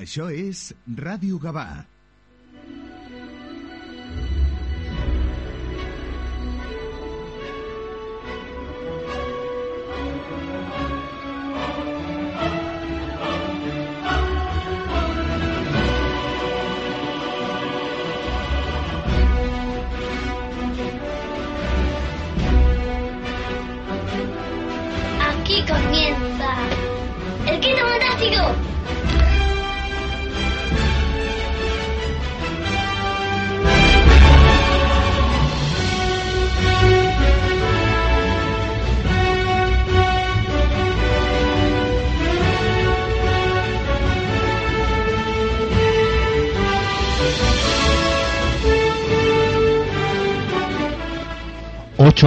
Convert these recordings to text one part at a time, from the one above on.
Això és Ràdio Gavà.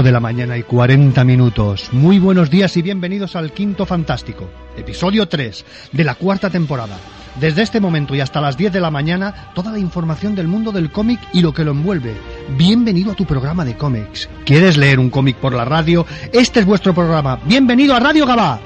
de la mañana y 40 minutos. Muy buenos días y bienvenidos al Quinto Fantástico, episodio 3 de la cuarta temporada. Desde este momento y hasta las 10 de la mañana, toda la información del mundo del cómic y lo que lo envuelve. Bienvenido a tu programa de cómics. ¿Quieres leer un cómic por la radio? Este es vuestro programa. Bienvenido a Radio Gabá.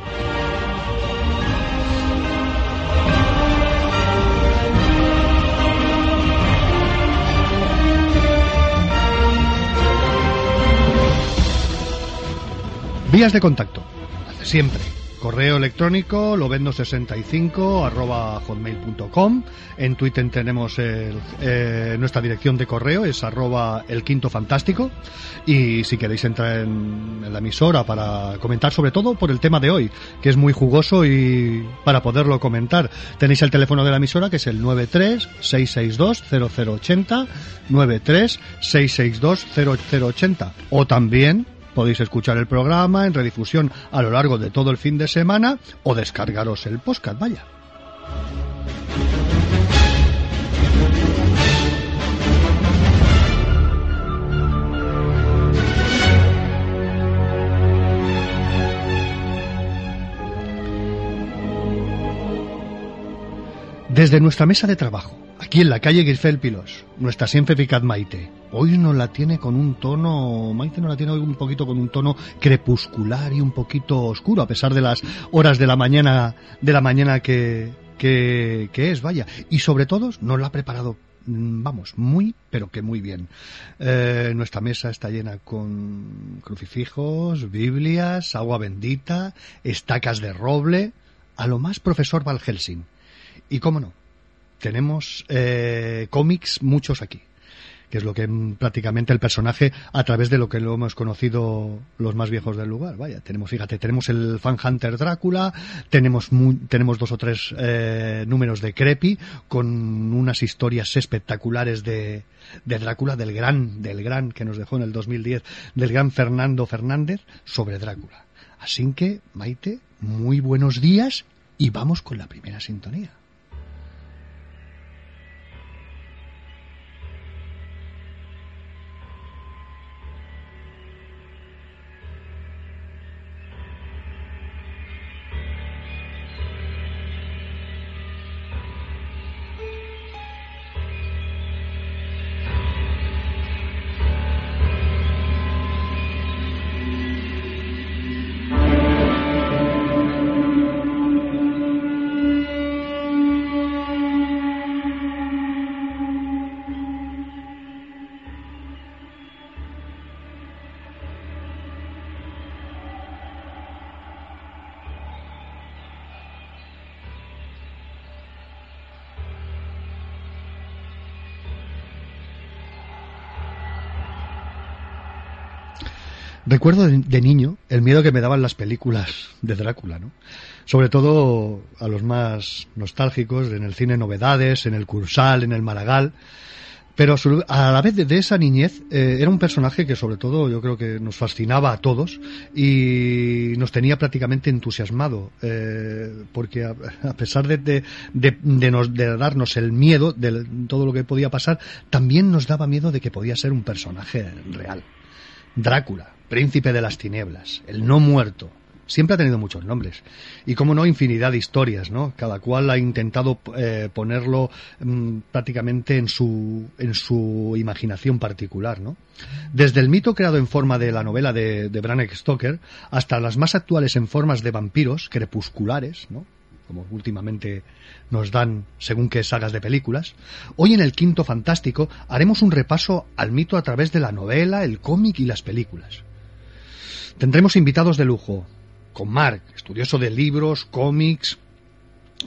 Vías de contacto. Hace siempre. Correo electrónico lobendo65 arroba hotmail.com. En Twitter tenemos el, eh, nuestra dirección de correo, es arroba el quinto fantástico. Y si queréis entrar en, en la emisora para comentar sobre todo por el tema de hoy, que es muy jugoso y para poderlo comentar, tenéis el teléfono de la emisora que es el 93-662-0080, 93-662-0080. O también Podéis escuchar el programa en redifusión a lo largo de todo el fin de semana o descargaros el podcast, vaya. Desde nuestra mesa de trabajo, aquí en la calle Grisfel Pilos, nuestra siempre eficaz Maite, hoy nos la tiene con un tono, Maite nos la tiene hoy un poquito con un tono crepuscular y un poquito oscuro, a pesar de las horas de la mañana, de la mañana que, que, que es, vaya. Y sobre todo, nos la ha preparado mm, vamos, muy, pero que muy bien. Eh, nuestra mesa está llena con crucifijos, Biblias, agua bendita, estacas de roble, a lo más profesor Val Helsing. Y cómo no, tenemos eh, cómics muchos aquí, que es lo que mm, prácticamente el personaje a través de lo que lo hemos conocido los más viejos del lugar. Vaya, tenemos, fíjate, tenemos el Fan Hunter Drácula, tenemos mu- tenemos dos o tres eh, números de Creepy con unas historias espectaculares de, de Drácula del gran, del gran que nos dejó en el 2010, del gran Fernando Fernández sobre Drácula. Así que, Maite, muy buenos días y vamos con la primera sintonía. Recuerdo de, niño el miedo que me daban las películas de Drácula, ¿no? Sobre todo a los más nostálgicos, en el cine Novedades, en el Cursal, en el Maragall. Pero a la vez de, esa niñez eh, era un personaje que sobre todo yo creo que nos fascinaba a todos y nos tenía prácticamente entusiasmado eh, porque a, pesar de, de, de, de darnos el miedo de todo lo que podía pasar, también nos daba miedo de que podía ser un personaje real. Drácula, príncipe de las tinieblas, el no muerto. Siempre ha tenido muchos nombres. Y como no, infinidad de historias, ¿no? Cada cual ha intentado eh, ponerlo mm, prácticamente en su, en su imaginación particular, ¿no? Desde el mito creado en forma de la novela de, de Stoker hasta las más actuales en formas de vampiros crepusculares, ¿no? como últimamente nos dan según qué sagas de películas, hoy en el Quinto Fantástico haremos un repaso al mito a través de la novela, el cómic y las películas. Tendremos invitados de lujo, con Mark, estudioso de libros, cómics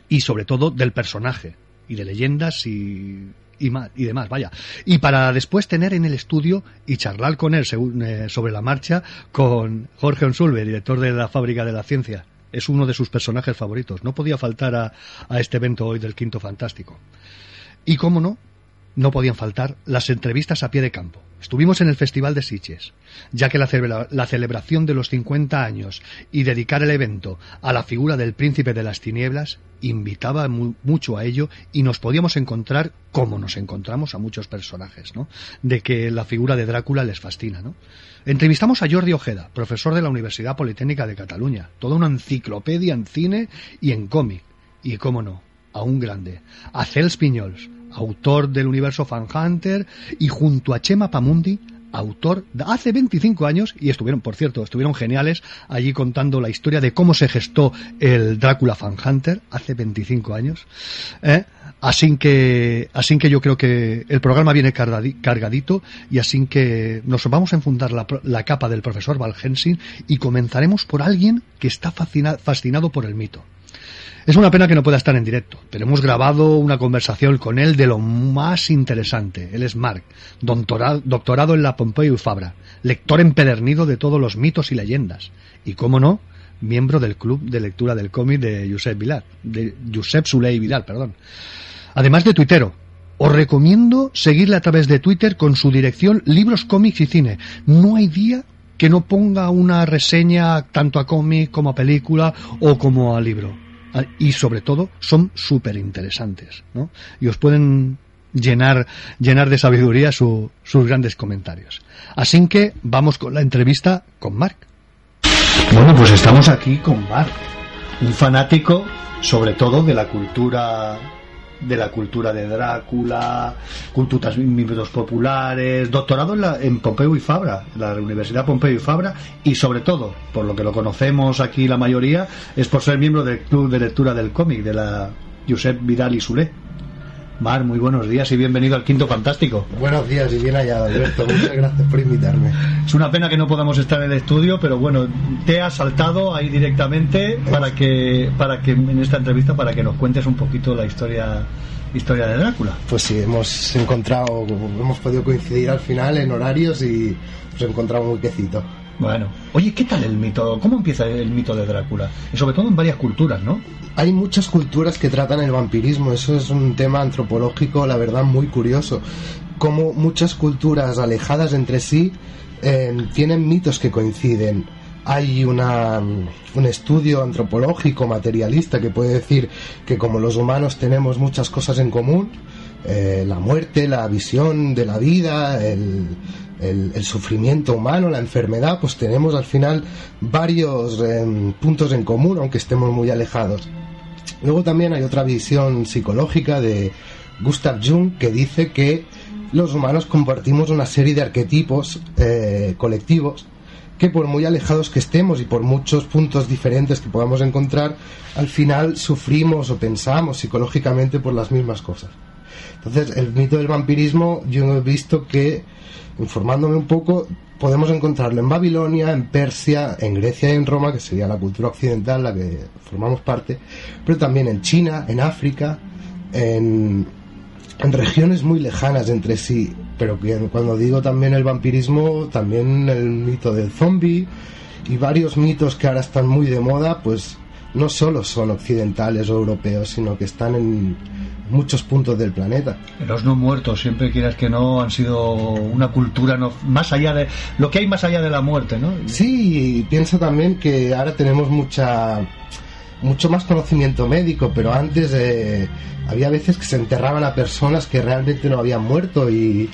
y sobre todo del personaje y de leyendas y, y, y demás, vaya. Y para después tener en el estudio y charlar con él eh, sobre la marcha con Jorge Onsulve, director de la Fábrica de la Ciencia. Es uno de sus personajes favoritos. No podía faltar a, a este evento hoy del Quinto Fantástico. Y cómo no, no podían faltar las entrevistas a pie de campo. Estuvimos en el Festival de Sitges, ya que la, celebración de los 50 años y dedicar el evento a la figura del príncipe de las tinieblas invitaba mu mucho a ello y nos podíamos encontrar como nos encontramos a muchos personajes, ¿no? De que la figura de Drácula les fascina, ¿no? Entrevistamos a Jordi Ojeda, profesor de la Universidad Politécnica de Cataluña, toda una enciclopedia en cine y en cómic, y cómo no, a un grande, a Cels Piñols, autor del universo Fan Hunter, y junto a Chema Pamundi, autor hace 25 años, y estuvieron, por cierto, estuvieron geniales allí contando la historia de cómo se gestó el Drácula Fan Hunter hace 25 años. ¿eh? Así que, así que yo creo que el programa viene cargadito y así que nos vamos a enfundar la, la capa del profesor Val Helsing y comenzaremos por alguien que está fascina, fascinado por el mito. Es una pena que no pueda estar en directo, pero hemos grabado una conversación con él de lo más interesante. Él es doctorado, doctorado en la Pompeu Fabra, lector empedernido de todos los mitos y leyendas. Y cómo no, miembro del club de lectura del cómic de Josep Vilar, de Josep Suley Vidal, perdón. Además de tuitero, os recomiendo seguirle a través de Twitter con su dirección Libros, Cómics y Cine. No hay día que no ponga una reseña tanto a cómic como a película o como a libro y sobre todo son súper interesantes, ¿no? Y os pueden llenar, llenar de sabiduría su, sus grandes comentarios. Así que vamos con la entrevista con Mark. Bueno, pues estamos aquí con Mark, un fanático sobre todo de la cultura de la cultura de Drácula, culturas mitos populares, doctorado en, la, en Pompeu y Fabra, la Universidad Pompeu y Fabra, y sobre todo, por lo que lo conocemos aquí la mayoría, es por ser miembro del Club de Lectura del Cómic de la Josep Vidal y Sule. Mar, muy buenos días y bienvenido al Quinto Fantástico. Buenos días y bien hallado, Alberto. Muchas gracias por invitarme. Es una pena que no podamos estar en el estudio, pero bueno, te has saltado ahí directamente para que, para que en esta entrevista para que nos cuentes un poquito la historia historia de Drácula. Pues sí, hemos encontrado, hemos podido coincidir al final en horarios y nos encontramos muy quecito. Bueno, oye, ¿qué tal el mito? ¿Cómo empieza el mito de Drácula? Y sobre todo en varias culturas, ¿no? Hay muchas culturas que tratan el vampirismo, eso es un tema antropológico, la verdad, muy curioso. Como muchas culturas alejadas entre sí eh, tienen mitos que coinciden. Hay una, un estudio antropológico materialista que puede decir que como los humanos tenemos muchas cosas en común, eh, la muerte, la visión de la vida, el, sufrimiento humano, la enfermedad, pues tenemos al final varios eh, puntos en común, aunque estemos muy alejados. Luego también hay otra visión psicológica de Gustav Jung que dice que los humanos compartimos una serie de arquetipos eh, colectivos que por muy alejados que estemos y por muchos puntos diferentes que podamos encontrar, al final sufrimos o pensamos psicológicamente por las mismas cosas. Entonces, el mito del vampirismo, yo he visto que, informándome un poco, podemos encontrarlo en Babilonia, en Persia, en Grecia y en Roma, que sería la cultura occidental, la que formamos parte, pero también en China, en África, en, regiones muy lejanas entre sí. Pero cuando digo también el vampirismo, también el mito del zombie y varios mitos que ahora están muy de moda, pues no solo son occidentales o europeos, sino que están en muchos puntos del planeta. Los no muertos, siempre quieras que no, han sido una cultura no, más allá de lo que hay más allá de la muerte, ¿no? Sí, y pienso también que ahora tenemos mucha mucho más conocimiento médico, pero antes eh, había veces que se enterraban a personas que realmente no habían muerto y,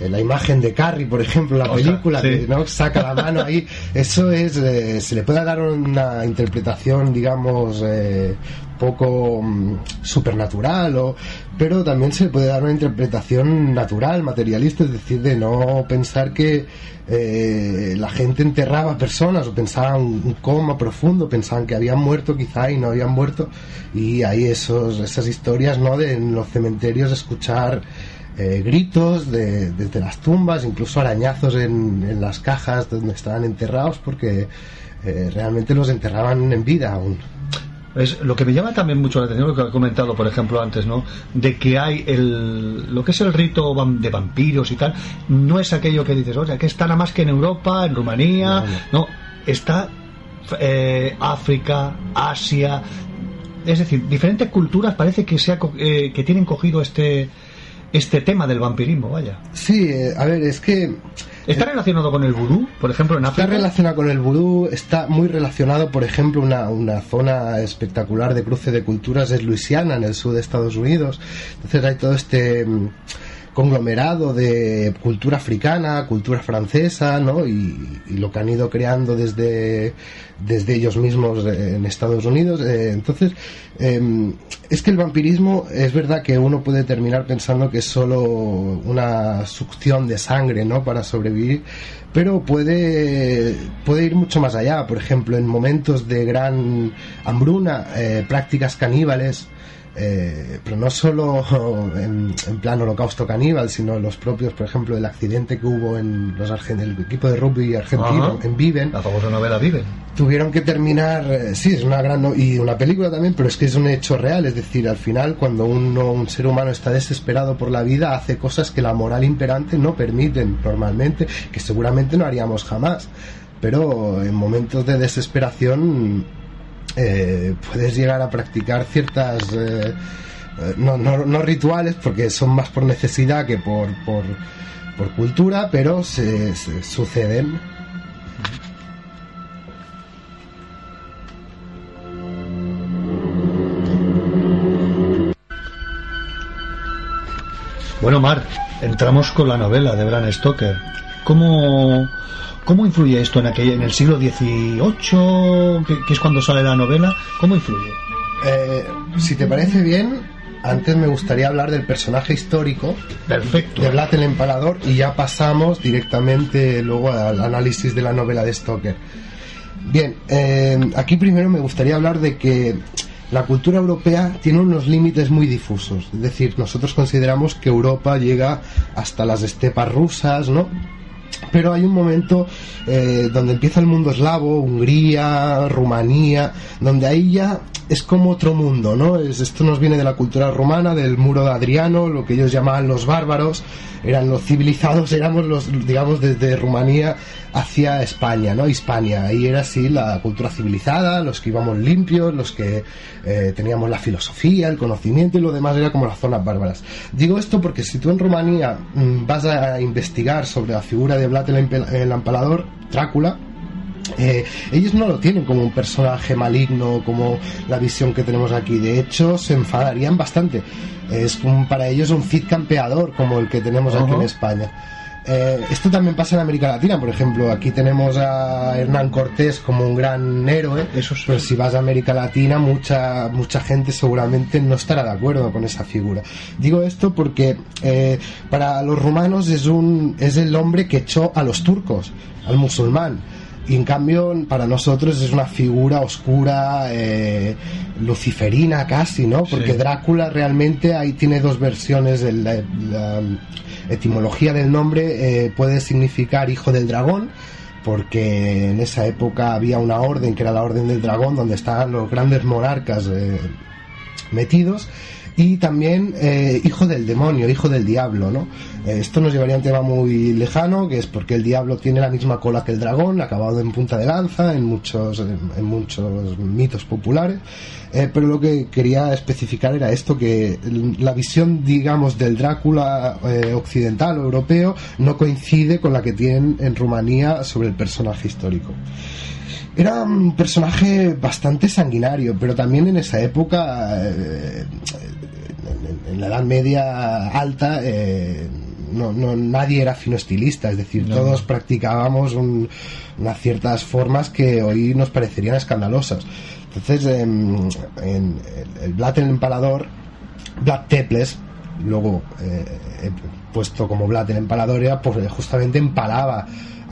eh, la imagen de Carrie, por ejemplo, la O sea, película, sí. que ¿no? saca la mano ahí, eso es, eh, se le puede dar una interpretación, digamos, eh, poco mm, supernatural, o, pero también se puede dar una interpretación natural, materialista, es decir, de no pensar que eh, la gente enterraba personas o pensaban un coma profundo, pensaban que habían muerto quizá y no habían muerto, y hay esos, esas historias, ¿no? De en los cementerios escuchar eh, gritos de- desde las tumbas, incluso arañazos en, en las cajas donde estaban enterrados, porque eh, realmente los enterraban en vida aún. Es lo que me llama también mucho la atención, lo que ha comentado, por ejemplo, antes, ¿no? De que hay el, lo que es el rito de vampiros y tal, no es aquello que dices, oye, que está nada más que en Europa, en Rumanía, no, está eh, África, Asia, es decir, diferentes culturas parece que, se ha eh, que tienen cogido este, este tema del vampirismo, vaya. Sí, eh, a ver, es que ¿Está relacionado con el vudú, por ejemplo, en Está África? relacionado con el vudú, está muy relacionado, por ejemplo, una, una zona espectacular de cruce de culturas es Luisiana, en el sur de Estados Unidos. Entonces hay todo este mm, conglomerado de cultura africana, cultura francesa, ¿no? Y, lo que han ido creando desde, desde ellos mismos en Estados Unidos. Eh, entonces, eh, es que el vampirismo es verdad que uno puede terminar pensando que es solo una succión de sangre, ¿no? Para sobrevivir, pero puede, puede ir mucho más allá. Por ejemplo, en momentos de gran hambruna, eh, prácticas caníbales, eh, pero no solo en, en plan holocausto caníbal, sino los propios, por ejemplo, el accidente que hubo en los argen- el equipo de rugby argentino, Ajá. en Viven, La famosa novela Vive. tuvieron que terminar, eh, sí, es una gran no- y una película también, pero es que es un hecho real, es decir, al final cuando uno, un ser humano está desesperado por la vida, hace cosas que la moral imperante no permiten normalmente, que seguramente no haríamos jamás, pero en momentos de desesperación eh, puedes llegar a practicar ciertas eh, eh, no, no, rituales porque son más por necesidad que por, por, por cultura, pero se, se suceden. Bueno, Mar, entramos con la novela de Bram Stoker. ¿Cómo, cómo influye esto en, aquel, en el siglo XVIII, que, que es cuando sale la novela? ¿Cómo influye? Eh, si te parece bien, antes me gustaría hablar del personaje histórico Perfecto. de Vlad el Empalador y ya pasamos directamente luego al análisis de la novela de Stoker. Bien, eh, aquí primero me gustaría hablar de que la cultura europea tiene unos límites muy difusos. Es decir, nosotros consideramos que Europa llega hasta las estepas rusas, ¿no? Pero hay un momento eh, donde empieza el mundo eslavo, Hungría, Rumanía, donde ahí ya es como otro mundo, ¿no? Es, esto nos viene de la cultura romana, del muro de Adriano, lo que ellos llamaban los bárbaros, eran los civilizados, éramos los, digamos, desde Rumanía hacia España, ¿no? Hispania, ahí era así la cultura civilizada, los que íbamos limpios, los que eh, teníamos la filosofía, el conocimiento y lo demás era como las zonas bárbaras. Digo esto porque si tú en Rumanía mm, vas a investigar sobre la figura de Vlad el, el Empalador, Drácula, eh, ellos no lo tienen como un personaje maligno, como la visión que tenemos aquí. De hecho, se enfadarían bastante. Es un- para ellos un Cid campeador, como el que tenemos aquí en España. Eh, esto también pasa en América Latina, por ejemplo. Aquí tenemos a Hernán Cortés como un gran héroe. Eso sí. Pero si vas a América Latina, mucha, mucha gente seguramente no estará de acuerdo con esa figura. Digo esto porque eh, para los rumanos es, un, es el hombre que echó a los turcos, al musulmán. Y en cambio, para nosotros es una figura oscura, eh, luciferina casi, ¿no? Porque Sí. Drácula realmente ahí tiene dos versiones. de la, la etimología del nombre eh, puede significar hijo del dragón, porque en esa época había una orden que era la Orden del Dragón, donde estaban los grandes monarcas eh, metidos. Y también eh, hijo del demonio, hijo del diablo, ¿no? Esto nos llevaría a un tema muy lejano, que es porque el diablo tiene la misma cola que el dragón, acabado en punta de lanza, en muchos, en muchos mitos populares. Eh, pero lo que quería especificar era esto, que la visión, digamos, del Drácula eh, occidental o europeo no coincide con la que tienen en Rumanía sobre el personaje histórico. Era un personaje bastante sanguinario, pero también en esa época, en, la Edad Media alta, eh, no, no, nadie era fino estilista, es decir, todos practicábamos un- unas ciertas formas que hoy nos parecerían escandalosas. Entonces, en el, el Vlad el empalador, Vlad Teples, luego eh, puesto como Vlad el empalador, era pues, justamente empalaba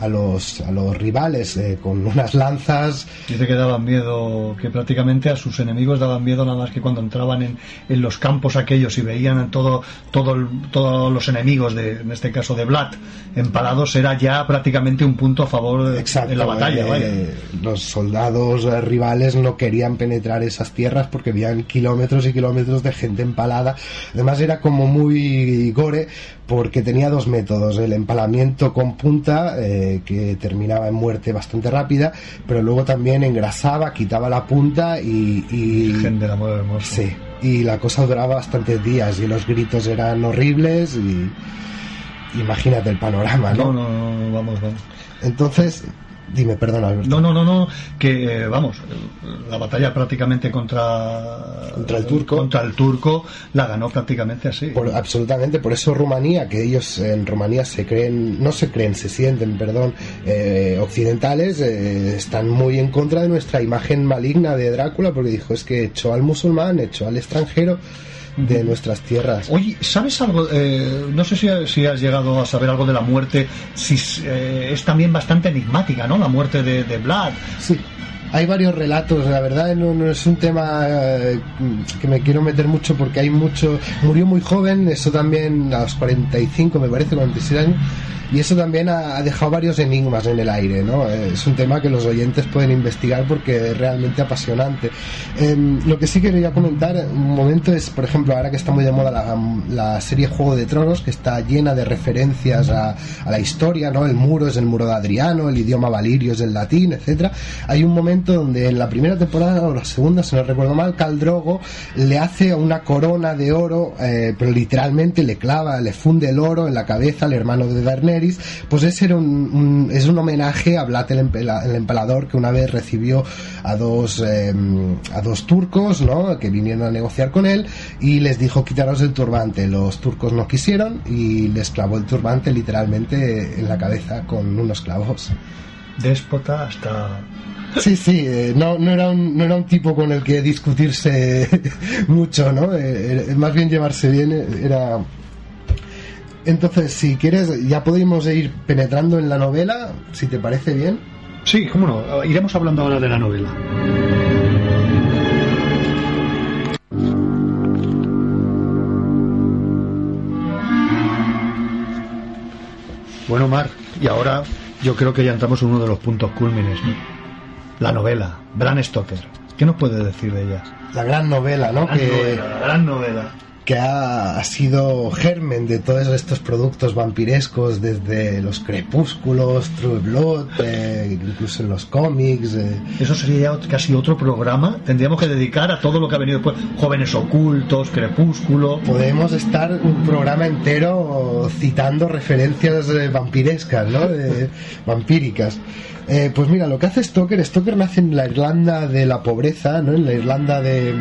a los, a los rivales eh, con unas lanzas Dice que daban miedo, que prácticamente a sus enemigos daban miedo nada más que cuando entraban en, en los campos aquellos y veían a todo, todo todos los enemigos, de, en este caso de Vlad, empalados, era ya prácticamente un punto a favor de, Exacto, en la batalla. eh, vaya. los soldados eh, rivales no querían penetrar esas tierras porque habían kilómetros y kilómetros de gente empalada. Además era como muy gore porque tenía dos métodos, el empalamiento con punta eh, que terminaba en muerte bastante rápida, pero luego también engrasaba, quitaba la punta y, y- Gente del amor hermoso. sí, y la cosa duraba bastantes días y los gritos eran horribles y imagínate el panorama, No, ¿no? no, no, vamos, vamos. Entonces, dime, Alberto. No, no, no, no, que eh, vamos, la batalla prácticamente contra Contra el turco. contra el turco la ganó prácticamente así. Por- absolutamente, por eso Rumanía, que ellos en Rumanía se creen, no se creen, se sienten, perdón, eh, occidentales, eh, están muy en contra de nuestra imagen maligna de Drácula, porque dijo, es que echó al musulmán, echó al extranjero de nuestras tierras. Oye, ¿sabes algo? Eh, no sé si, si has llegado a saber algo de la muerte, si eh, es también bastante enigmática, ¿no? La muerte de, de Vlad. Sí, hay varios relatos, la verdad no, no es un tema eh, que me quiero meter mucho porque hay mucho... Murió muy joven, eso también a los 45, me parece, 46 años, y eso también ha, dejado varios enigmas en el aire, ¿no? Eh, Es un tema que los oyentes pueden investigar porque es realmente apasionante. Em, lo que sí quería comentar un momento es, por ejemplo, ahora que está muy de moda la, la serie Juego de Tronos, que está llena de referencias a, la historia, ¿no? El muro es el muro de Adriano, el idioma valirio es el latín, etcétera. Hay un momento donde en la primera temporada o la segunda, si no recuerdo mal, Khal Drogo le hace una corona de oro, eh, pero literalmente le clava, le funde el oro en la cabeza al hermano de Daenerys. Pues ese era un, un- es un homenaje a Vlad el, Empela- el empalador que una vez recibió a dos eh, a dos turcos, ¿no? Que vinieron a negociar con él y les dijo quitaros el turbante. Los turcos no quisieron y les clavó el turbante literalmente en la cabeza con unos clavos. Déspota hasta... Sí, sí, eh, no, no, era un, no era un tipo con el que discutirse mucho, ¿no? Eh, eh, más bien llevarse bien era... Entonces, si quieres, ya podemos ir penetrando en la novela, si te parece bien. Sí, cómo no. Iremos hablando ahora de la novela. Bueno, Mar, y ahora yo creo que ya entramos en uno de los puntos cúlmines. La novela, Bram Stoker. ¿Qué nos puede decir de ella? La gran novela, ¿no? Gran Que, novela, la gran novela. Que ha, sido germen de todos estos productos vampirescos, desde los crepúsculos, True Blood, eh, incluso en los cómics. eh, Eso sería casi otro programa. Tendríamos que dedicar a todo lo que ha venido después. Jóvenes ocultos, Crepúsculo. podemos estar un programa entero citando referencias eh, vampirescas, ¿no? De- vampíricas. Eh, pues mira, lo que hace Stoker, Stoker nace en la Irlanda de la pobreza, ¿no? En la Irlanda de,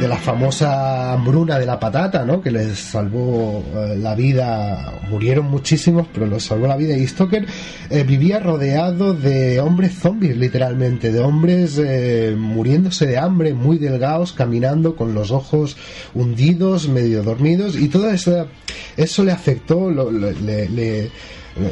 de la famosa hambruna de la patata, ¿no? Que les salvó eh, la vida, murieron muchísimos, pero les salvó la vida. Y Stoker eh, vivía rodeado de hombres zombies, literalmente, de hombres eh, muriéndose de hambre, muy delgados, caminando con los ojos hundidos, medio dormidos, y todo eso, eso le afectó, lo- le- le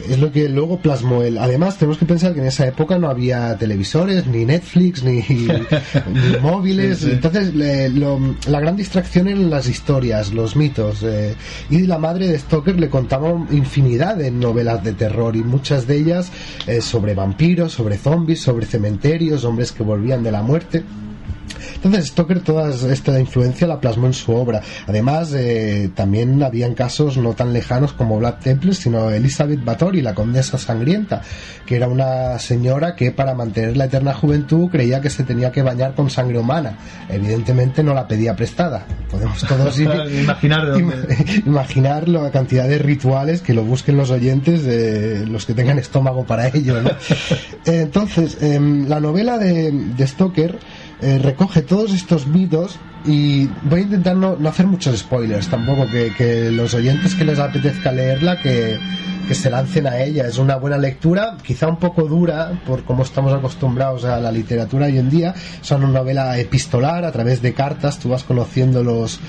es lo que luego plasmó él. Además, tenemos que pensar que en esa época no había televisores, ni Netflix, ni, ni móviles. Sí, sí. Entonces, le- lo- la gran distracción eran las historias, los mitos. eh, y la madre de Stoker le contaba infinidad de novelas de terror y muchas de ellas eh, sobre vampiros, sobre zombies, sobre cementerios, hombres que volvían de la muerte. Entonces Stoker toda esta influencia la plasmó en su obra. Además, eh, también habían casos no tan lejanos como Black Temple, sino Elizabeth Bathory, la condesa sangrienta, que era una señora que para mantener la eterna juventud creía que se tenía que bañar con sangre humana. Evidentemente no la pedía prestada. Podemos todos ir- Imaginar imaginar la cantidad de rituales que lo busquen los oyentes, los que tengan estómago para ello. ¿no? Entonces, em, la novela de, de Stoker eh, recoge todos estos mitos y voy a intentar no, no hacer muchos spoilers tampoco, que, los oyentes que les apetezca leerla, que, que se lancen a ella. Es una buena lectura, quizá un poco dura por cómo estamos acostumbrados a la literatura hoy en día. Es una novela epistolar a través de cartas, tú vas conociendo los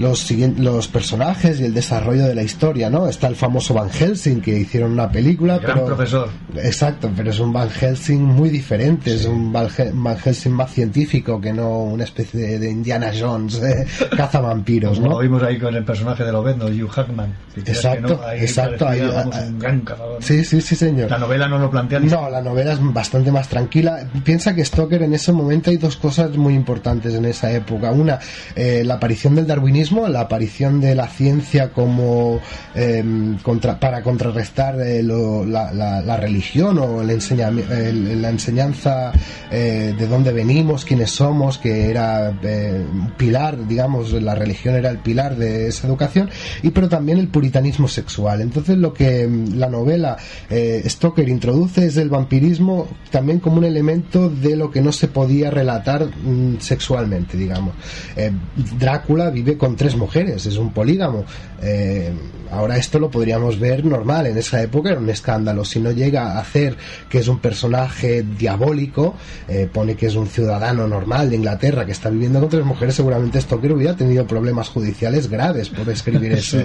los, siguientes, los personajes y el desarrollo de la historia, ¿no? Está el famoso Van Helsing, que hicieron una película. Gran pero, profesor. Exacto, pero es un Van Helsing muy diferente, sí. es un Van, Helsing más científico que no una especie de, de Indiana Jones, eh, caza vampiros, ¿no? Lo vimos ahí con el personaje de Lobezno, Hugh Hackman. Exacto, no, ahí exacto. Ahí, vamos, un gran cazador. Sí, sí, sí, señor. La novela no lo plantea ni No, la novela es bastante más tranquila. Piensa que Stoker en ese momento hay dos cosas muy importantes en esa época. Una, eh, la aparición del darwinismo, la aparición de la ciencia como eh, contra, para contrarrestar eh, la, religión o el enseña, la enseñanza eh, de dónde venimos, quiénes somos, que era eh, un pilar, digamos, la religión era el pilar de esa educación, y pero también el puritanismo sexual. Entonces lo que mm, la novela eh, Stoker introduce es el vampirismo también como un elemento de lo que no se podía relatar mm, sexualmente, digamos. Eh, Drácula vive con tres mujeres, es un polígamo. Eh, ahora esto lo podríamos ver normal, en esa época era un escándalo. Si no llega a hacer que es un personaje diabólico, eh, pone que es un ciudadano normal de Inglaterra que está viviendo con tres mujeres, seguramente Stoker hubiera tenido problemas judiciales graves por escribir eso.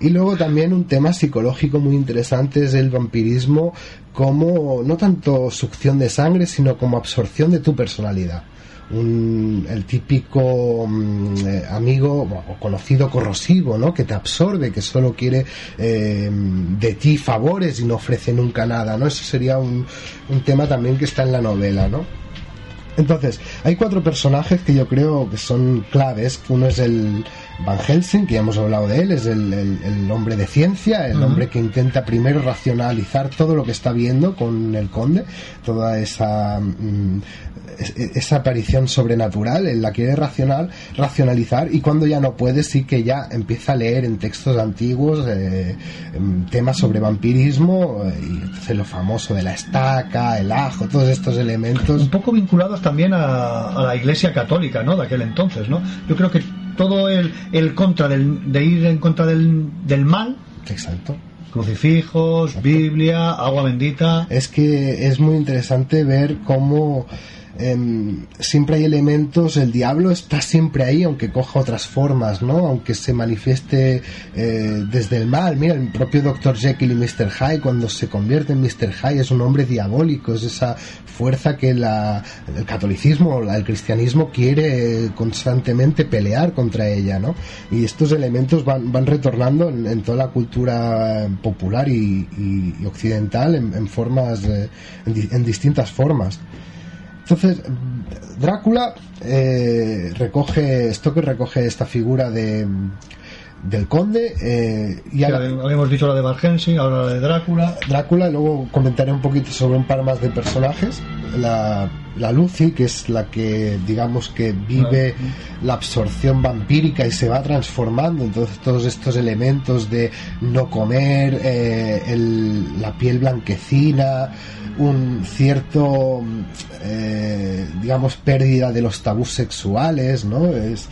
Y luego también un tema psicológico muy interesante es el vampirismo como no tanto succión de sangre, sino como absorción de tu personalidad un, el típico um, eh, amigo o conocido corrosivo, ¿no? Que te absorbe, que solo quiere eh, de ti favores y no ofrece nunca nada, ¿no? Eso sería un, un tema también que está en la novela, ¿no? Entonces, hay cuatro personajes que yo creo que son claves. Uno es el Van Helsing, que ya hemos hablado de él, es el, el, el hombre de ciencia, el uh -huh. hombre que intenta primero racionalizar todo lo que está viendo con el conde, toda esa, mm, esa aparición sobrenatural, él la quiere racional, racionalizar y cuando ya no puede sí que ya empieza a leer en textos antiguos eh, temas sobre vampirismo eh, y lo famoso de la estaca, el ajo, todos estos elementos. Un poco vinculados también a, a la iglesia católica, ¿no? De aquel entonces, ¿no? Yo creo que todo el, el contra del, de ir en contra del, del mal. Exacto. Crucifijos, Exacto. Biblia, agua bendita. Es que es muy interesante ver cómo eh, siempre hay elementos, el diablo está siempre ahí, aunque coja otras formas, ¿no? Aunque se manifieste eh, desde el mal. Mira, el propio Dr. Jekyll y Mr. Hyde, cuando se convierte en Mr. Hyde, es un hombre diabólico, es esa fuerza que la, el catolicismo, el cristianismo quiere constantemente pelear contra ella, ¿no? Y estos elementos van, van retornando en, toda la cultura popular y, occidental en, en formas, eh, en, en distintas formas. Entonces, Drácula eh, recoge, Stoker recoge esta figura de del conde eh, y sí, habíamos dicho la de Van Helsing, ahora la de Drácula. Drácula, luego comentaré un poquito sobre un par más de personajes. La, la Lucy, que es la que digamos que vive ah. la absorción vampírica y se va transformando entonces todos estos elementos de no comer eh, el, la piel blanquecina un cierto eh, digamos pérdida de los tabús sexuales no es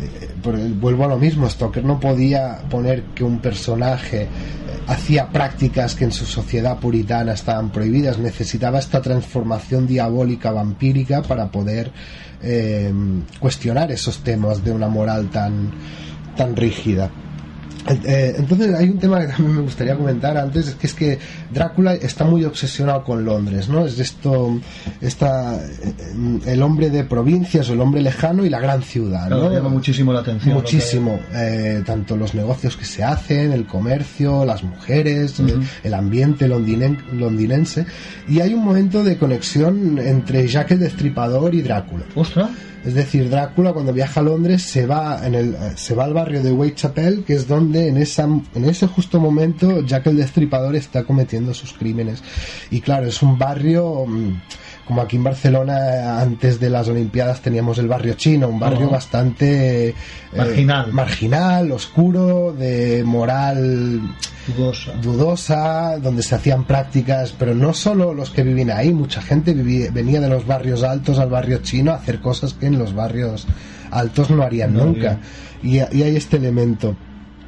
eh, vuelvo a lo mismo Stoker no podía poner que un personaje eh, hacía prácticas que en su sociedad puritana estaban prohibidas. Necesitaba esta transformación diabólica vampírica para poder eh, cuestionar esos temas de una moral tan tan rígida entonces hay un tema que también me gustaría comentar antes, es que es que Drácula está muy obsesionado con Londres, ¿no? Es esto, está el hombre de provincias, o el hombre lejano y la gran ciudad, ¿no? Claro, llama muchísimo la atención. Muchísimo, eh, tanto los negocios que se hacen, el comercio, las mujeres, uh -huh. el, el, ambiente londinen, londinense, y hay un momento de conexión entre Jack el Destripador y Drácula. ¡Ostras! Es decir, Drácula cuando viaja a Londres se va en el se va al barrio de Whitechapel, que es donde en esa en ese justo momento Jack el Destripador está cometiendo sus crímenes. Y claro, es un barrio como aquí en Barcelona antes de las Olimpiadas teníamos el barrio chino, un barrio bastante eh, Marginal. marginal, oscuro, de moral Dudosa. dudosa, donde se hacían prácticas, pero no solo los que vivían ahí, mucha gente vivía- venía de los barrios altos al barrio chino a hacer cosas que en los barrios altos no harían No nunca. Y, y hay este elemento.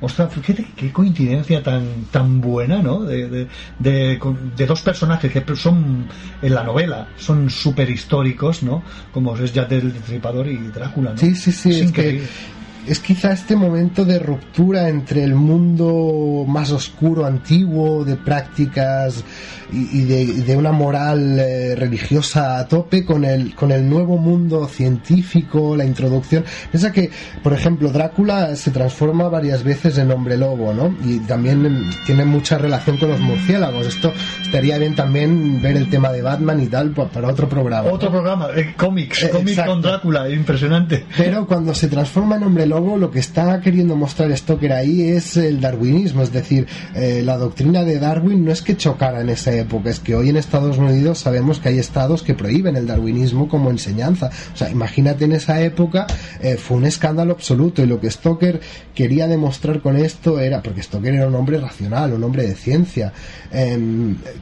Ostras, fíjate qué coincidencia tan tan buena, ¿no? De, de, de, dos personajes que son en la novela, son súper históricos, ¿no? Como es Jack el Destripador y Drácula, ¿no? Sí, sí, sí, Es es, que increíble. Es quizá este momento de ruptura entre el mundo más oscuro, antiguo, de prácticas y, y de, de una moral eh, religiosa a tope con el, con el nuevo mundo científico, la introducción. Piensa que, por ejemplo, Drácula se transforma varias veces en hombre lobo, ¿no? Y también em, tiene mucha relación con los murciélagos. Esto estaría bien también ver el tema de Batman y tal pa- para otro programa. Otro programa, eh, cómics, Eh, cómics con Drácula, impresionante. Pero cuando se transforma en hombre lobo, lo que está queriendo mostrar Stoker ahí es el darwinismo, es decir, eh, la doctrina de Darwin no es que chocara en esa época, es que hoy en Estados Unidos sabemos que hay estados que prohíben el darwinismo como enseñanza. O sea, imagínate en esa época, eh, fue un escándalo absoluto y lo que Stoker quería demostrar con esto era, porque Stoker era un hombre racional, un hombre de ciencia,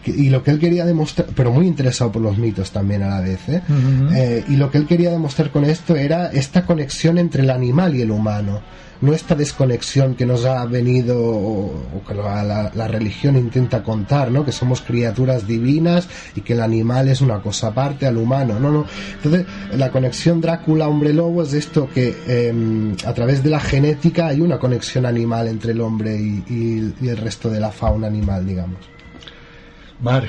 que- y lo que él quería demostrar, pero muy interesado por los mitos también a la vez, ¿eh? Ujú. Eh, y lo que él quería demostrar con esto era esta conexión entre el animal y el humano. No esta desconexión que nos ha venido o, que la, religión intenta contar, ¿no? Que somos criaturas divinas y que el animal es una cosa aparte al humano. No, no. Entonces, la conexión Drácula-hombre lobo es esto que em, a través de la genética hay una conexión animal entre el hombre y, y- y el resto de la fauna animal, digamos. Mar,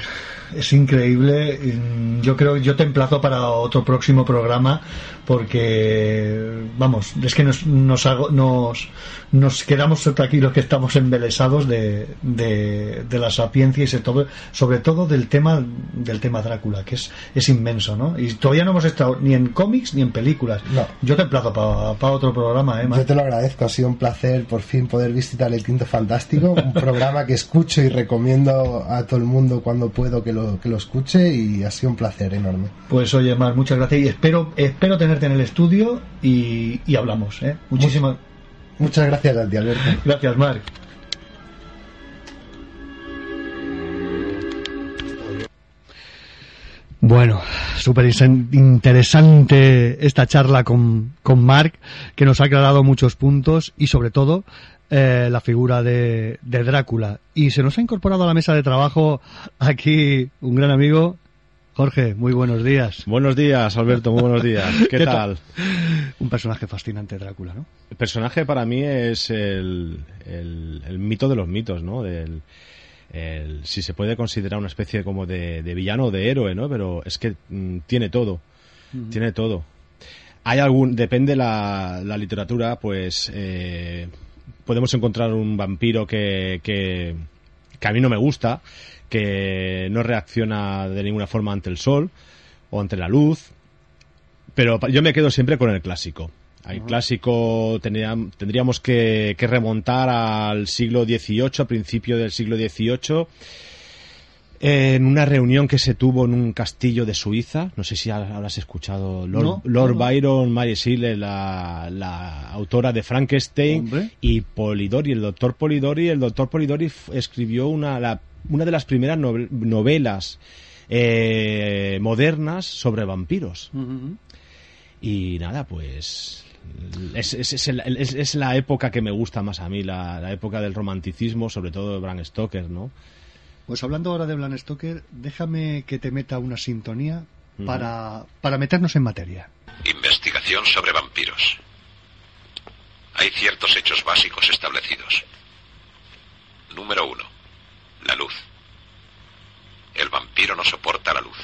es increíble. Mm, Yo creo, yo te emplazo para otro próximo programa porque, vamos, es que nos, nos, hago- nos, nos quedamos aquí los que estamos embelesados de, de, de la sapiencia y sobre todo, sobre todo del tema del tema Drácula, que es, es inmenso, ¿no? Y todavía no hemos estado ni en cómics ni en películas. No. Yo te emplazo para otro programa, ¿eh, Mar? Yo te lo agradezco, ha sido un placer por fin poder visitar el Quinto Fantástico, un programa que escucho y recomiendo a todo el mundo cuando puedo que lo, que lo escuche y ha sido un placer enorme. Pues oye, Mar, muchas gracias y espero, espero tenerte en el estudio y, y hablamos, ¿eh? Muchísimas Muchas gracias a ti, Alberto. gracias, Mar. Bueno, súper interesante esta charla con, con Mark, que nos ha aclarado muchos puntos y sobre todo eh, la figura de, de Drácula. Y se nos ha incorporado a la mesa de trabajo aquí un gran amigo, Jorge, muy buenos días. Buenos días, Alberto, muy buenos días. ¿Qué, ¿Qué tal? Un personaje fascinante, Drácula, ¿no? El personaje para mí es el, el- el mito de los mitos, ¿no? Del, el- si se puede considerar una especie como de, de villano o de héroe, ¿no? Pero es que mm, tiene todo, tiene todo. Hay algún, depende la, la literatura, pues eh, podemos encontrar un vampiro que, que, que a mí no me gusta, que no reacciona de ninguna forma ante el sol o ante la luz, pero yo me quedo siempre con el clásico. El clásico tendríam- tendríamos que, que remontar al siglo XVIII, a principio del siglo XVIII, en una reunión que se tuvo en un castillo de Suiza. No sé si ha- habrás escuchado Lord, No, Lord no, no. Byron, Mary Shelley, la, la autora de Frankenstein, Hombre. y Polidori, el doctor Polidori. El doctor Polidori escribió una, la- una de las primeras novel- novelas eh, modernas sobre vampiros. Y nada, pues es, es- es el- es- es la época que me gusta más a mí, la, la época del romanticismo, sobre todo de Bram Stoker, ¿no? Pues hablando ahora de Bram Stoker, déjame que te meta una sintonía para, para meternos en materia. Investigación sobre vampiros. Hay ciertos hechos básicos establecidos. Número uno. La luz. El vampiro no soporta la luz.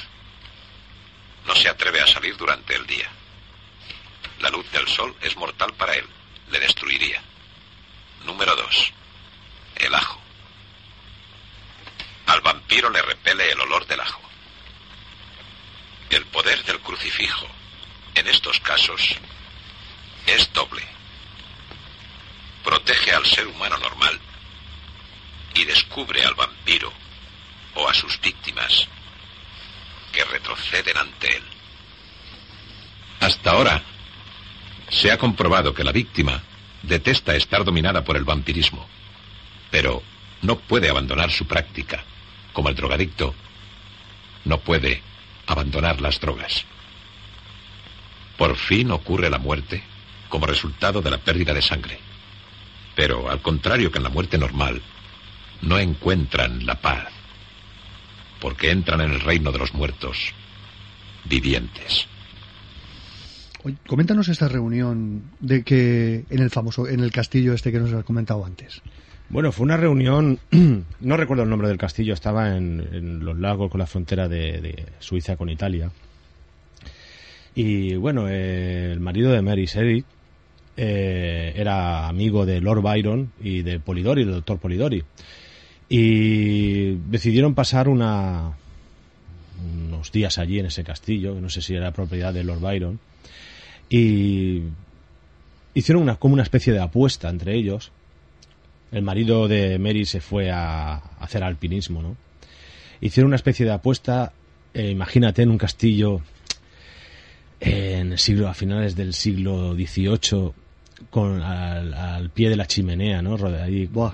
No se atreve a salir durante el día. La luz del sol es mortal para él. Le destruiría. Número dos. El ajo. Al vampiro le repele el olor del ajo. El poder del crucifijo, en estos casos, es doble. Protege al ser humano normal y descubre al vampiro o a sus víctimas que retroceden ante él. Hasta ahora, se ha comprobado que la víctima detesta estar dominada por el vampirismo, pero no puede abandonar su práctica, como el drogadicto no puede abandonar las drogas. Por fin ocurre la muerte como resultado de la pérdida de sangre. Pero, al contrario que en la muerte normal, no encuentran la paz, porque entran en el reino de los muertos vivientes. Coméntanos esta reunión de que en el famoso, en el castillo este que nos has comentado antes. Bueno, fue una reunión, no recuerdo el nombre del castillo, estaba en, en los lagos con la frontera de, Suiza con Italia. Y bueno, eh, el marido de Mary Shelley eh, era amigo de Lord Byron y de Polidori, del doctor Polidori. Y decidieron pasar una, unos días allí en ese castillo, no sé si era propiedad de Lord Byron, y hicieron una, como una especie de apuesta entre ellos. El marido de Mary se fue a hacer alpinismo, ¿no? Hicieron una especie de apuesta, eh, imagínate en un castillo en el siglo, a finales del siglo XVIII, con, al, al pie de la chimenea, ¿no? Ahí, Buah,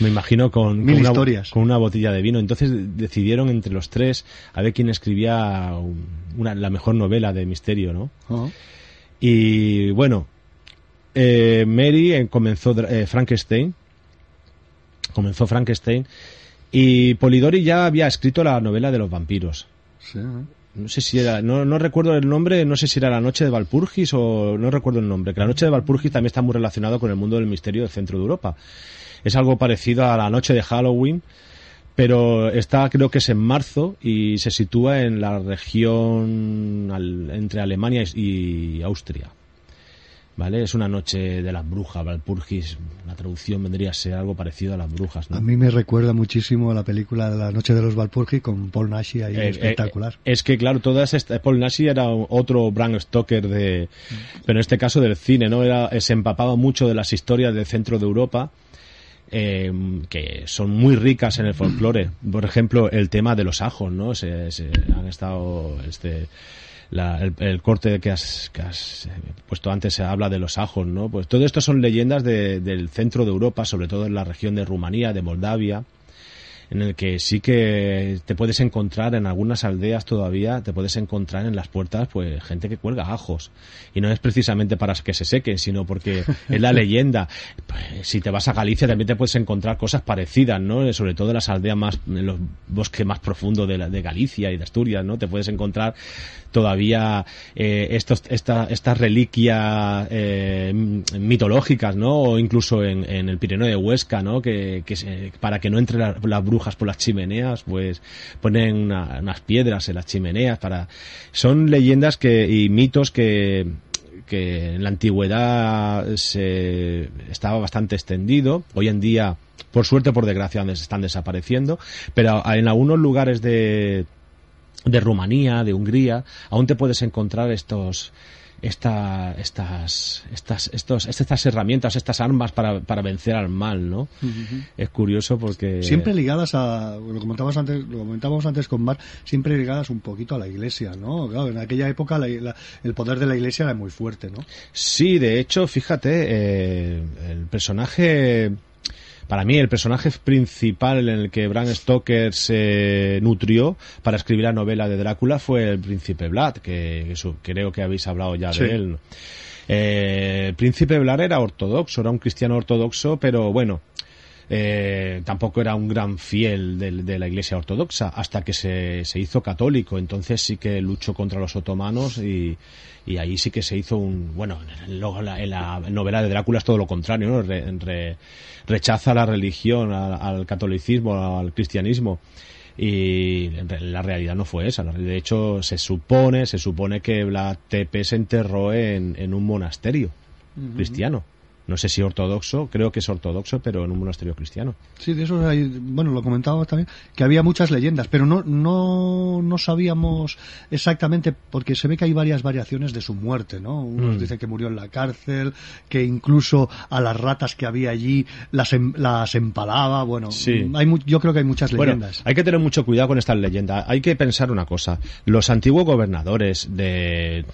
me imagino con, Mil con una, historias. con una botella de vino. Entonces decidieron entre los tres a ver quién escribía un- una, la mejor novela de misterio, ¿no? ah, Y bueno, eh, Mary eh, comenzó eh, Frankenstein, comenzó Frankenstein, y Polidori ya había escrito la novela de los vampiros. sí, ¿eh? No sé si era, no, no recuerdo el nombre, no sé si era La Noche de Valpurgis o no recuerdo el nombre, que La Noche de Valpurgis también está muy relacionado con el mundo del misterio del centro de Europa. Es algo parecido a La Noche de Halloween, pero está creo que es en marzo y se sitúa en la región al- entre Alemania y Austria. ¿Vale? Es una noche de las brujas, Valpurgis, la traducción vendría a ser algo parecido a las brujas, ¿no? A mí me recuerda muchísimo a la película La Noche de los Valpurgi con Paul Nashi ahí Eh, espectacular. eh, es que, claro, todas estas. Paul Nashi era otro Bram Stoker de. Pero en este caso del cine, ¿no? Era, eh, se empapaba mucho de las historias del centro de Europa. eh, que son muy ricas en el folclore. Por ejemplo, el tema de los ajos, ¿no? Se, se han estado. Este, la- el, el corte que has, que has, eh, puesto antes se habla de los ajos, ¿no? Pues todo esto son leyendas de- del centro de Europa, sobre todo en la región de Rumanía, de Moldavia en el que sí que te puedes encontrar en algunas aldeas todavía, te puedes encontrar en las puertas pues gente que cuelga ajos. Y no es precisamente para que se sequen, sino porque es la leyenda. Pues, si te vas a Galicia también te puedes encontrar cosas parecidas, ¿no? Sobre todo en las aldeas más, en los bosques más profundos de, la- de Galicia y de Asturias, ¿no? Te puedes encontrar todavía eh, estos, esta, estas reliquias eh, mitológicas, ¿no? O incluso en, en el Pirineo de Huesca, ¿no? Que, se- para que no entren la- las brujas por las chimeneas, pues ponen una- unas piedras en las chimeneas para... Son leyendas que, y mitos que en la antigüedad se estaba bastante extendido. Hoy en día, por suerte por desgracia, des- están desapareciendo. Pero en algunos lugares de, de Rumanía, de Hungría, aún te puedes encontrar estos esta, estas, estas, estos, estas herramientas, estas armas para, para vencer al mal, ¿no? Es curioso porque... Siempre ligadas a, lo comentábamos antes, lo comentábamos antes con Mar, siempre ligadas un poquito a la iglesia, ¿no? Claro, en aquella época la- la- el poder de la iglesia era muy fuerte, ¿no? Sí, de hecho, fíjate, eh, el personaje, para mí, el personaje principal en el que Bram Stoker se nutrió para escribir la novela de Drácula fue el príncipe Vlad, que, que su- creo que habéis hablado ya Sí. de él. Eh, el príncipe Vlad era ortodoxo, era un cristiano ortodoxo, pero bueno, eh, tampoco era un gran fiel de, de la iglesia ortodoxa hasta que se, se hizo católico. Entonces sí que luchó contra los otomanos y, y ahí sí que se hizo un. Bueno, luego la- en la novela de Drácula es todo lo contrario, ¿no? Re- re- rechaza la religión, al, al catolicismo, al cristianismo. Y en la realidad no fue esa. De hecho, se supone, se supone que Vlad Tepe se enterró en, en un monasterio cristiano. No sé si ortodoxo, creo que es ortodoxo, pero en un monasterio cristiano. Sí, de eso hay, bueno, lo comentábamos también, que había muchas leyendas, pero no, no, no sabíamos exactamente, porque se ve que hay varias variaciones de su muerte, ¿no? Unos Mm. dicen que murió en la cárcel, que incluso a las ratas que había allí las, em- las empalaba, bueno, Sí. hay mu- yo creo que hay muchas Bueno, leyendas. hay que tener mucho cuidado con estas leyendas. Hay que pensar una cosa. Los antiguos gobernadores de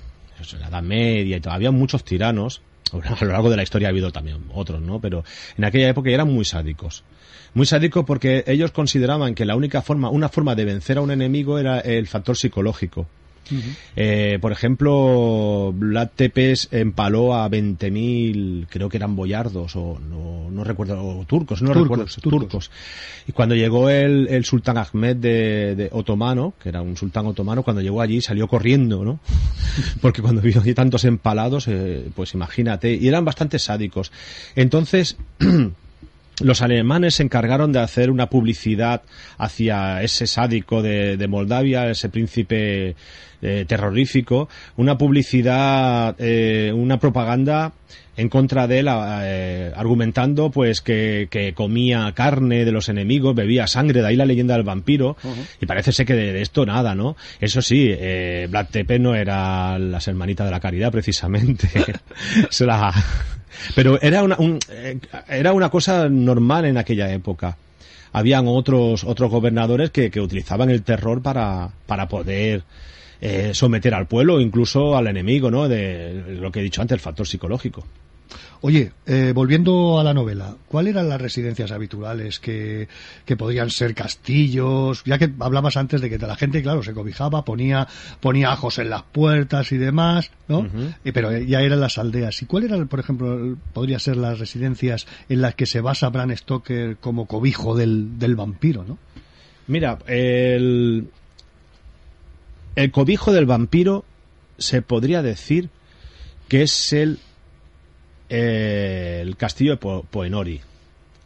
la Edad Media y todo, había muchos tiranos. A lo largo de la historia ha habido también otros, ¿no? Pero en aquella época eran muy sádicos. Muy sádicos porque ellos consideraban que la única forma, una forma de vencer a un enemigo era el factor psicológico. Eh, por ejemplo, Vlad Tepes empaló a 20.000, creo que eran boyardos o no, no recuerdo, o turcos, no Turcos, recuerdo, turcos. turcos. Y cuando llegó el, el sultán Ahmed de, de otomano, que era un sultán otomano, cuando llegó allí salió corriendo, ¿no? Porque cuando vio allí tantos empalados, eh, pues imagínate, y eran bastante sádicos. Entonces, los alemanes se encargaron de hacer una publicidad hacia ese sádico de, de Moldavia, ese príncipe eh, terrorífico, una publicidad, eh, una propaganda en contra de él, eh, argumentando pues que, que comía carne de los enemigos, bebía sangre, de ahí la leyenda del vampiro, y parece ser que de, de esto nada, ¿no? Eso sí, eh, Vlad Tepe no era las hermanitas de la caridad, precisamente. Se la- Pero era una, un- eh, era una cosa normal en aquella época. Habían otros, otros gobernadores que, que utilizaban el terror para, para poder eh, someter al pueblo, incluso al enemigo, ¿no? De lo que he dicho antes, el factor psicológico. Oye, eh, volviendo a la novela, ¿cuáles eran las residencias habituales que, que podrían ser castillos? Ya que hablabas antes de que la gente, claro, se cobijaba, ponía, ponía ajos en las puertas y demás, ¿no? Eh, pero ya eran las aldeas. ¿Y cuál era, por ejemplo, el- podría ser las residencias en las que se basa Bram Stoker como cobijo del, del vampiro, ¿no? Mira, el, el cobijo del vampiro se podría decir que es el, eh, el castillo de Po- Poenori.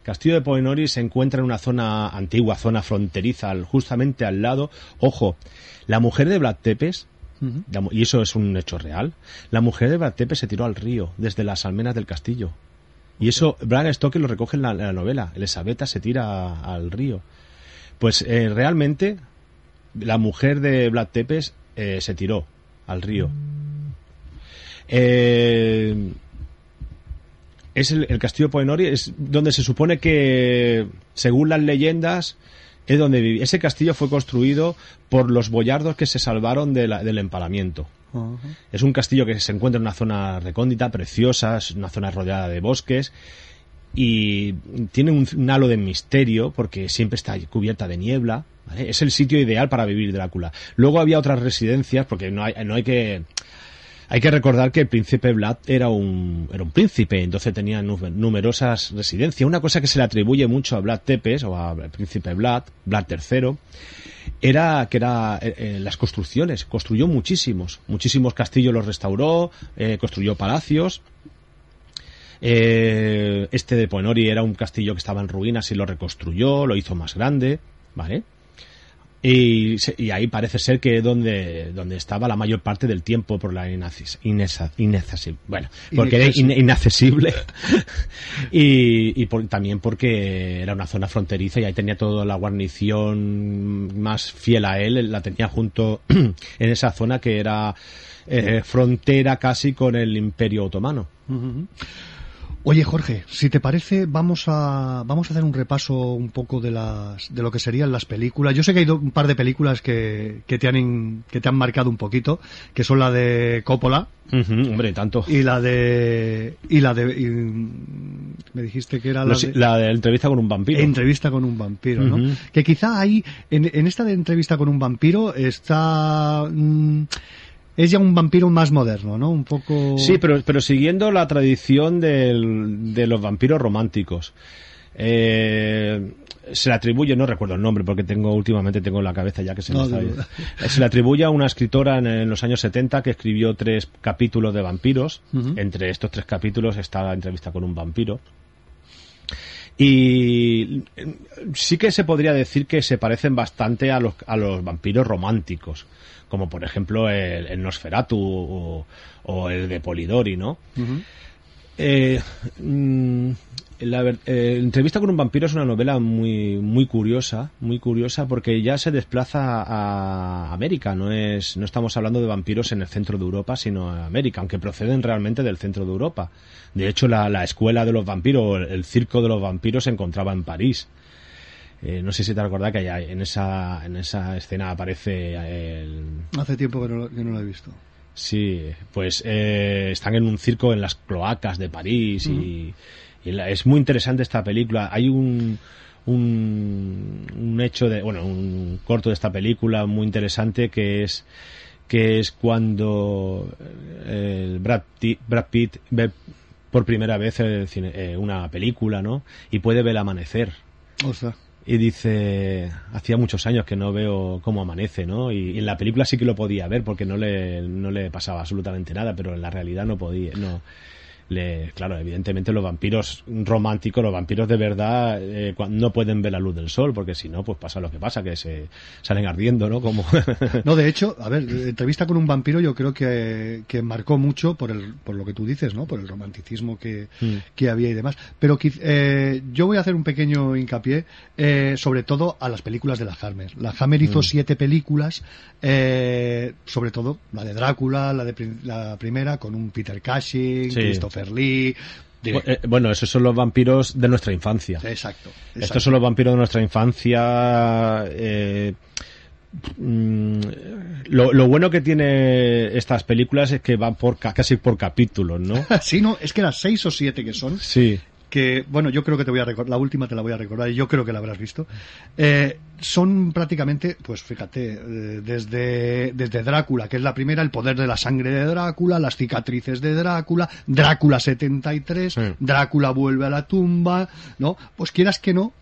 Castillo de Poenori se encuentra en una zona antigua, zona fronteriza, justamente al lado. Ojo, la mujer de Vlad Tepes, la y eso es un hecho real, la mujer de Vlad Tepes se tiró al río desde las almenas del castillo. Y eso Bram Stoker lo recoge en la, en la novela. Elisabetta se tira al río. Pues eh, realmente la mujer de Vlad Tepes eh, se tiró al río. Eh, es el, el castillo Poenori, es donde se supone que, según las leyendas, es donde vivía. Ese castillo fue construido por los boyardos que se salvaron de la- del empalamiento. Es un castillo que se encuentra en una zona recóndita, preciosa, es una zona rodeada de bosques y tiene un, un halo de misterio porque siempre está cubierta de niebla. ¿Vale? Es el sitio ideal para vivir Drácula. Luego había otras residencias porque no hay, no hay que hay que recordar que el príncipe Vlad era un, era un príncipe, entonces tenía nu- numerosas residencias. Una cosa que se le atribuye mucho a Vlad Tepes o al príncipe Vlad, Vlad III, era que era eh, eh, las construcciones. Construyó muchísimos, muchísimos castillos los restauró, eh, construyó palacios. Eh, este de Poenori era un castillo que estaba en ruinas y lo reconstruyó, lo hizo más grande, ¿vale? Y, y ahí parece ser que es donde, donde estaba la mayor parte del tiempo por la inesa- inaccesible. Bueno, porque era in- inaccesible. y y por- también porque era una zona fronteriza y ahí tenía toda la guarnición más fiel a él, la tenía junto en esa zona que era eh, frontera casi con el Imperio Otomano. Ujú. Oye Jorge, si te parece, vamos a vamos a hacer un repaso un poco de las de lo que serían las películas. Yo sé que hay un par de películas que, que te han in- que te han marcado un poquito, que son la de Coppola Ujú, hombre, tanto. y la de y la de y, me dijiste que era la, de, la de entrevista con un vampiro. entrevista con un vampiro, ¿no? Que quizá ahí en, en esta de entrevista con un vampiro está mm, es ya un vampiro más moderno, ¿no? Un poco Sí, pero, pero siguiendo la tradición del- de los vampiros románticos. Eh, se le atribuye, no recuerdo el nombre porque tengo últimamente tengo en la cabeza ya que se me está. Eh, Se le atribuye a una escritora en, en los años 70 que escribió tres capítulos de vampiros. Entre estos tres capítulos está la entrevista con un vampiro. Y eh, sí que se podría decir que se parecen bastante a los, a los vampiros románticos, como por ejemplo el, el Nosferatu o, o el de Polidori, ¿no? Eh, mm, la eh, entrevista con un vampiro es una novela muy muy curiosa, muy curiosa porque ya se desplaza a América, no es no estamos hablando de vampiros en el centro de Europa, sino a América, aunque proceden realmente del centro de Europa. De hecho, la, la escuela de los vampiros, el circo de los vampiros se encontraba en París. Eh, no sé si te acuerdas que allá en esa en esa escena aparece el, Hace tiempo que no, lo- que no lo he visto. Sí, pues eh, están en un circo en las cloacas de París y, y la- es muy interesante esta película. Hay un, un, un hecho de, bueno, un corto de esta película muy interesante que es que es cuando eh, el Brad, Brad Pitt ve por primera vez el cine- eh, una película, ¿no? Y puede ver el amanecer Ostras. Y dice hacía muchos años que no veo cómo amanece no y, en la película sí que lo podía ver porque no le no le pasaba absolutamente nada pero en la realidad no podía no le claro evidentemente los vampiros románticos los vampiros de verdad eh, no pueden ver la luz del sol porque si no pues pasa lo que pasa que se salen ardiendo no como No, de hecho, a ver, entrevista con un vampiro yo creo que, que marcó mucho por, el, por lo que tú dices, ¿no? Por el romanticismo que, Mm. que había y demás. Pero eh, yo voy a hacer un pequeño hincapié, eh, sobre todo a las películas de la Hammer. La Hammer hizo Mm. siete películas, eh, sobre todo la de Drácula, la de la primera, con un Peter Cushing, Sí. Christopher Lee. diré- Eh, bueno esos son los vampiros de nuestra infancia exacto, exacto. Estos son los vampiros de nuestra infancia. eh, mm, lo, lo bueno que tiene estas películas es que van por ca- casi por capítulos, ¿no? Sí, no, es que las seis o siete que son, Sí. Que, bueno, yo creo que te voy a recordar, la última te la voy a recordar y yo creo que la habrás visto, eh, son prácticamente, pues fíjate, eh, desde, desde Drácula, que es la primera, el poder de la sangre de Drácula, las cicatrices de Drácula, Drácula 73, Sí. Drácula vuelve a la tumba, ¿no? Pues quieras que no,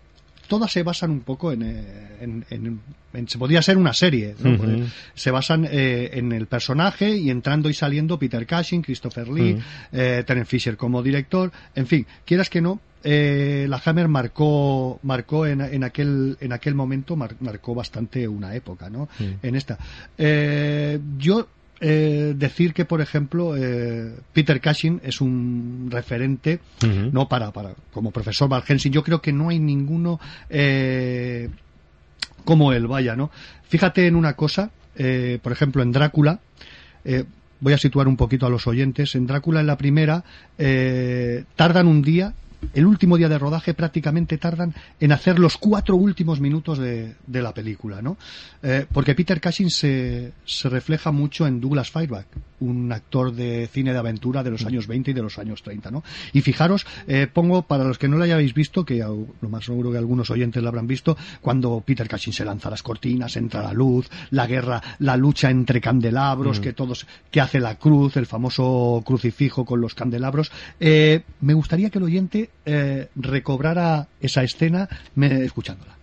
todas se basan un poco en, eh, en, en- en- se podría ser una serie, ¿no? Se basan eh, en el personaje y entrando y saliendo Peter Cushing, Christopher Lee, Ujú. eh, Terence Fisher como director, en fin, quieras que no, eh, la Hammer marcó marcó en, en aquel en aquel momento mar- marcó bastante una época, ¿no? Sí. En esta, Eh, yo eh, decir que por ejemplo eh, Peter Cushing es un referente no para, para como profesor Van Helsing yo creo que no hay ninguno eh, como él vaya no fíjate en una cosa eh, por ejemplo en Drácula eh, voy a situar un poquito a los oyentes. En Drácula en la primera tardan un día el último día de rodaje prácticamente tardan en hacer los cuatro últimos minutos de, de la película, ¿no? Eh, porque Peter Cushing se, se refleja mucho en Douglas Fairbank, un actor de cine de aventura de los años 20 y de los años 30, ¿no? Y fijaros, eh, pongo para los que no lo hayáis visto, que lo más seguro que algunos oyentes lo habrán visto, cuando Peter Cushing se lanza a las cortinas, entra la luz, la guerra, la lucha entre candelabros, que todos, que hace la cruz, el famoso crucifijo con los candelabros. Eh, me gustaría que el oyente eh, recobrara esa escena me- escuchándola.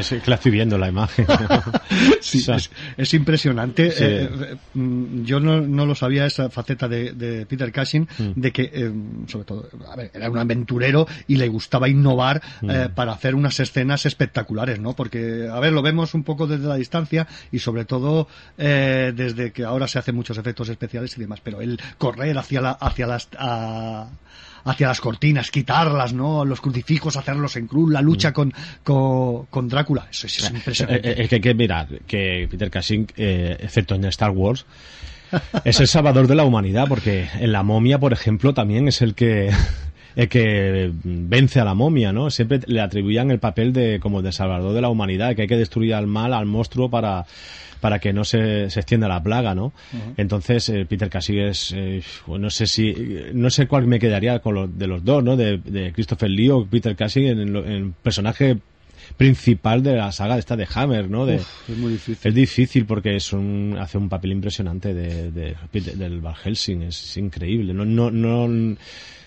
Es, que la estoy viendo la imagen. Sí, O sea, es, es impresionante. Sí. Eh, eh, mm, yo no, no lo sabía esa faceta de, de Peter Cushing, Mm. de que, eh, sobre todo, a ver, era un aventurero y le gustaba innovar Mm. eh, para hacer unas escenas espectaculares, ¿no? Porque, a ver, lo vemos un poco desde la distancia y sobre todo desde que ahora se hacen muchos efectos especiales y demás, pero el correr hacia la, hacia las, a- hacia las cortinas, quitarlas, ¿no? Los crucifijos, hacerlos en cruz, la Mm. lucha con, con, con Drácula, eso, eso es impresionante. Eh, eh, Es que hay que mirar que Peter Cushing, eh, excepto en Star Wars, es el salvador de la humanidad, porque en la momia, por ejemplo, también es el que el que vence a la momia, ¿no? Siempre le atribuían el papel de como de salvador de la humanidad, que hay que destruir al mal, al monstruo para para que no se, se extienda la plaga, ¿no? Entonces, eh, Peter Cushing es, eh, bueno, no sé si, no sé cuál me quedaría con los, de los dos, ¿no? De, de Christopher Lee o Peter Cushing en, en personaje principal de la saga esta de Hammer, ¿no? De, Uf, es muy difícil. es difícil porque es un, hace un papel impresionante de, de- de- del Van Helsing, es, increíble. No, no, no,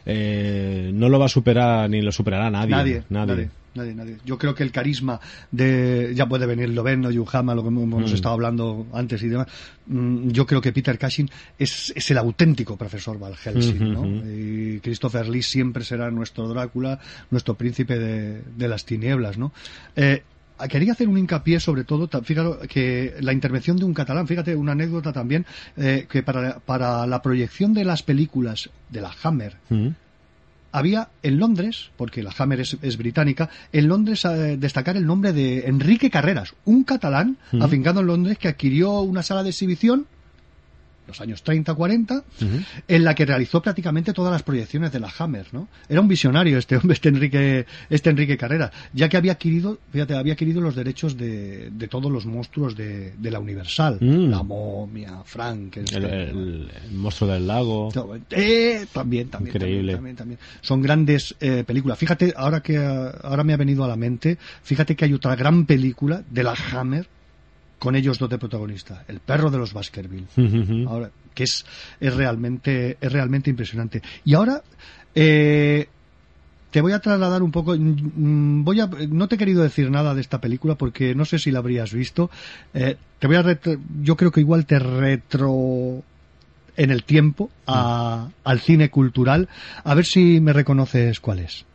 eh, no lo va a superar ni lo superará nadie. Nadie, nadie, nadie, nadie. Yo creo que el carisma de, ya puede venir Loveno, Yuhama, lo que hemos Mm. estado hablando antes y demás. Mm, Yo creo que Peter Cushing es, es el auténtico profesor Van Helsing, ¿no? Y Christopher Lee siempre será nuestro Drácula, nuestro príncipe de, de las tinieblas, ¿no? Eh, Quería hacer un hincapié sobre todo, fíjate que la intervención de un catalán, fíjate una anécdota también, eh, que para, para la proyección de las películas de la Hammer, Mm. había en Londres, porque la Hammer es, es británica, en Londres eh, destacar el nombre de Enrique Carreras, un catalán Ujú. afincado en Londres que adquirió una sala de exhibición los años 30-40, Ujú. en la que realizó prácticamente todas las proyecciones de la Hammer, ¿no? Era un visionario este hombre, este Enrique, este Enrique Carreras, ya que había adquirido, fíjate, había adquirido los derechos de, de todos los monstruos de, de la Universal, Mm. la momia, Frankenstein, El, el- el monstruo del lago. eh, también, también, Increíble. también, también, también. Son grandes eh, películas. Fíjate, ahora que ah, ahora me ha venido a la mente, fíjate que hay otra gran película de la Hammer con ellos dos de protagonista, El perro de los Baskerville. Ahora, que es, es realmente es realmente impresionante. Y ahora eh, te voy a trasladar un poco. mm, Voy a, no te he querido decir nada de esta película porque no sé si la habrías visto. Eh, te voy a retro- yo creo que igual te retro en el tiempo a- al cine cultural. A ver si me reconoces cuál es.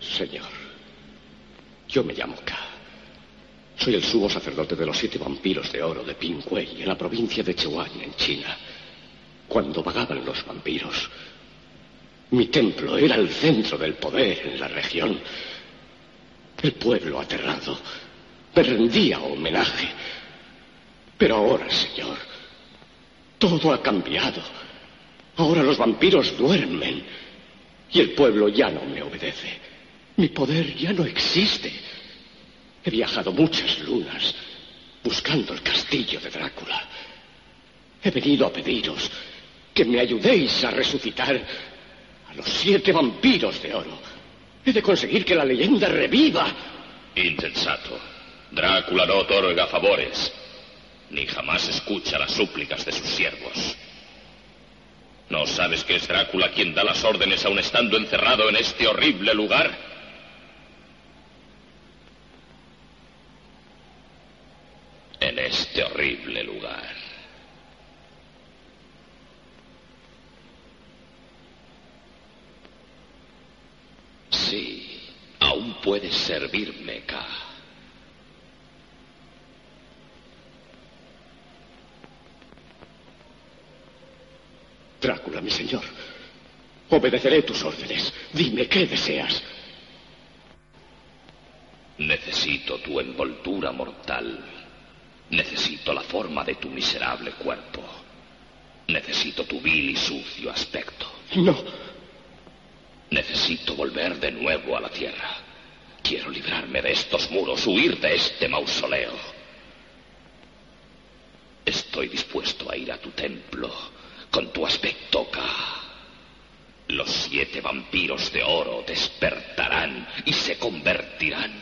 Señor, yo me llamo K. Soy el sumo sacerdote de los siete vampiros de oro de Pingwei, en la provincia de Chewan, en China. Cuando vagaban los vampiros, mi templo era el centro del poder en la región. El pueblo aterrado me rendía homenaje. Pero ahora, señor, todo ha cambiado. Ahora los vampiros duermen y el pueblo ya no me obedece. Mi poder ya no existe. He viajado muchas lunas buscando el castillo de Drácula. He venido a pediros que me ayudéis a resucitar a los siete vampiros de oro. He de conseguir que la leyenda reviva. Insensato. Drácula no otorga favores, ni jamás escucha las súplicas de sus siervos. ¿No sabes que es Drácula quien da las órdenes aun estando encerrado en este horrible lugar? En este horrible lugar. Sí, aún puedes servirme, K. Drácula, mi señor. Obedeceré tus órdenes. Dime qué deseas. Necesito tu envoltura mortal. Necesito la forma de tu miserable cuerpo. Necesito tu vil y sucio aspecto. No. Necesito volver de nuevo a la tierra. Quiero librarme de estos muros, huir de este mausoleo. Estoy dispuesto a ir a tu templo con tu aspecto K. Los siete vampiros de oro despertarán y se convertirán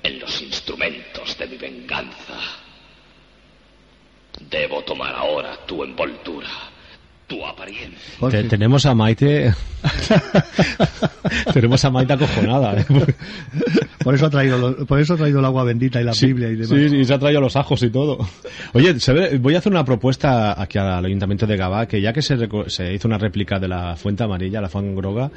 en los instrumentos de mi venganza. Debo tomar ahora tu envoltura, tu apariencia. Te- tenemos a Maite. tenemos a Maite acojonada. ¿eh? Por eso ha traído, lo- por eso ha traído el agua bendita y la Biblia y demás. Sí, y se ha traído los ajos y todo. Oye, voy a hacer una propuesta aquí al Ayuntamiento de Gabá, que ya que se, hizo una réplica de la Fuente Amarilla, la Fuente Groga,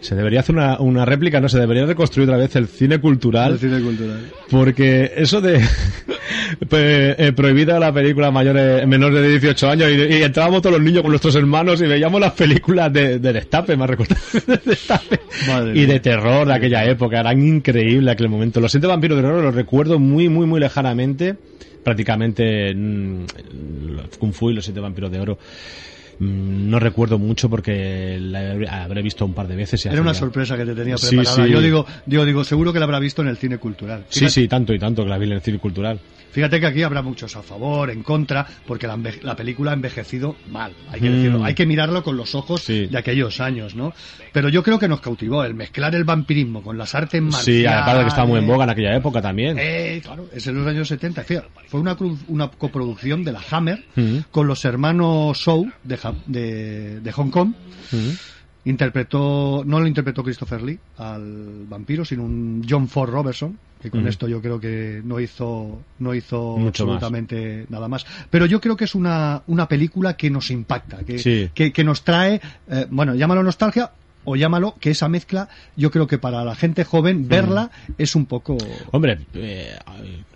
se debería hacer una, una réplica, no, se debería reconstruir otra vez el cine cultural. El cine cultural. Porque eso de pues, eh, prohibida la película mayores menores de 18 años y, y entrábamos todos los niños con nuestros hermanos y veíamos las películas de, de Destape, me recuerdo. de Destape. Madre y mía. de terror de aquella época, eran increíbles aquel momento. Los siete vampiros de oro los recuerdo muy, muy, muy lejanamente. Prácticamente mm, los Kung Fu y los siete vampiros de oro. Mm, No recuerdo mucho porque la habré visto un par de veces. y Era una ya- sorpresa que te tenía preparada. sí. Yo digo, yo digo, seguro que la habrá visto en el cine cultural. Sí, Fíjate- sí, tanto y tanto que la vi en el cine cultural. Fíjate que aquí habrá muchos a favor, en contra, porque la, película ha envejecido mal. Hay que Mm. decirlo. Hay que mirarlo con los ojos Sí. de aquellos años, ¿no? Pero yo creo que nos cautivó el mezclar el vampirismo con las artes marciales. Sí, aparte que estaba muy en boga en aquella época también. Eh, claro, es en los años 70. Fíjate, fue una, una coproducción de la Hammer Mm. con los hermanos Shaw de, de, de Hong Kong. Interpretó, no lo interpretó Christopher Lee al vampiro, sino un John Ford Robertson, que con esto yo creo que no hizo, no hizo Mucho más. absolutamente nada más. Pero yo creo que es una, una película que nos impacta, que, Sí. que, que nos trae, eh, bueno, llámalo nostalgia o llámalo que esa mezcla, yo creo que para la gente joven verla es un poco... Hombre, eh,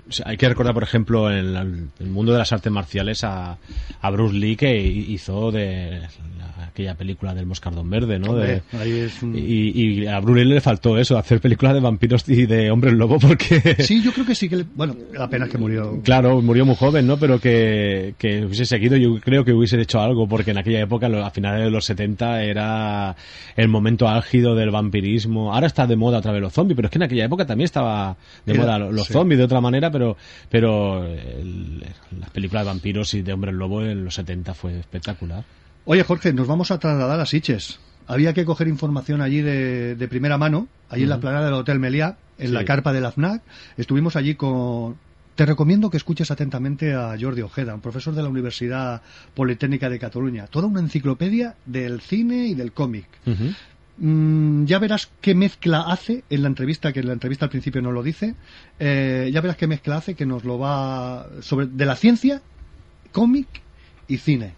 o sea, hay que recordar, por ejemplo, en el mundo de las artes marciales a, a Bruce Lee que hizo de la- aquella película del Moscardón Verde, ¿no? Hombre, De- ahí es un- y, y a Bruce Lee le faltó eso, hacer películas de vampiros y de hombres lobo porque... Sí, yo creo que sí que... le- Bueno, la pena es que murió. Claro, murió muy joven, ¿no? Pero que, que hubiese seguido, yo creo que hubiese hecho algo, porque en aquella época, a finales de los 70, era el momento álgido del vampirismo. Ahora está de moda otra vez los zombies, pero es que en aquella época también estaba de Era- moda lo- los sí. zombies de otra manera, pero, pero el- las películas de vampiros y de hombres lobo en los 70 fue espectacular. Oye, Jorge, nos vamos a trasladar a Siches. Había que coger información allí de, de primera mano, allí en la planada del Hotel Meliá, en Sí. la carpa de la FNAC. Estuvimos allí con... Te recomiendo que escuches atentamente a Jordi Ojeda, un profesor de la Universidad Politécnica de Cataluña. Toda una enciclopedia del cine y del cómic. Mm, ya verás qué mezcla hace en la entrevista, que en la entrevista al principio no lo dice. Eh, ya verás qué mezcla hace que nos lo va sobre de la ciencia, cómic y cine.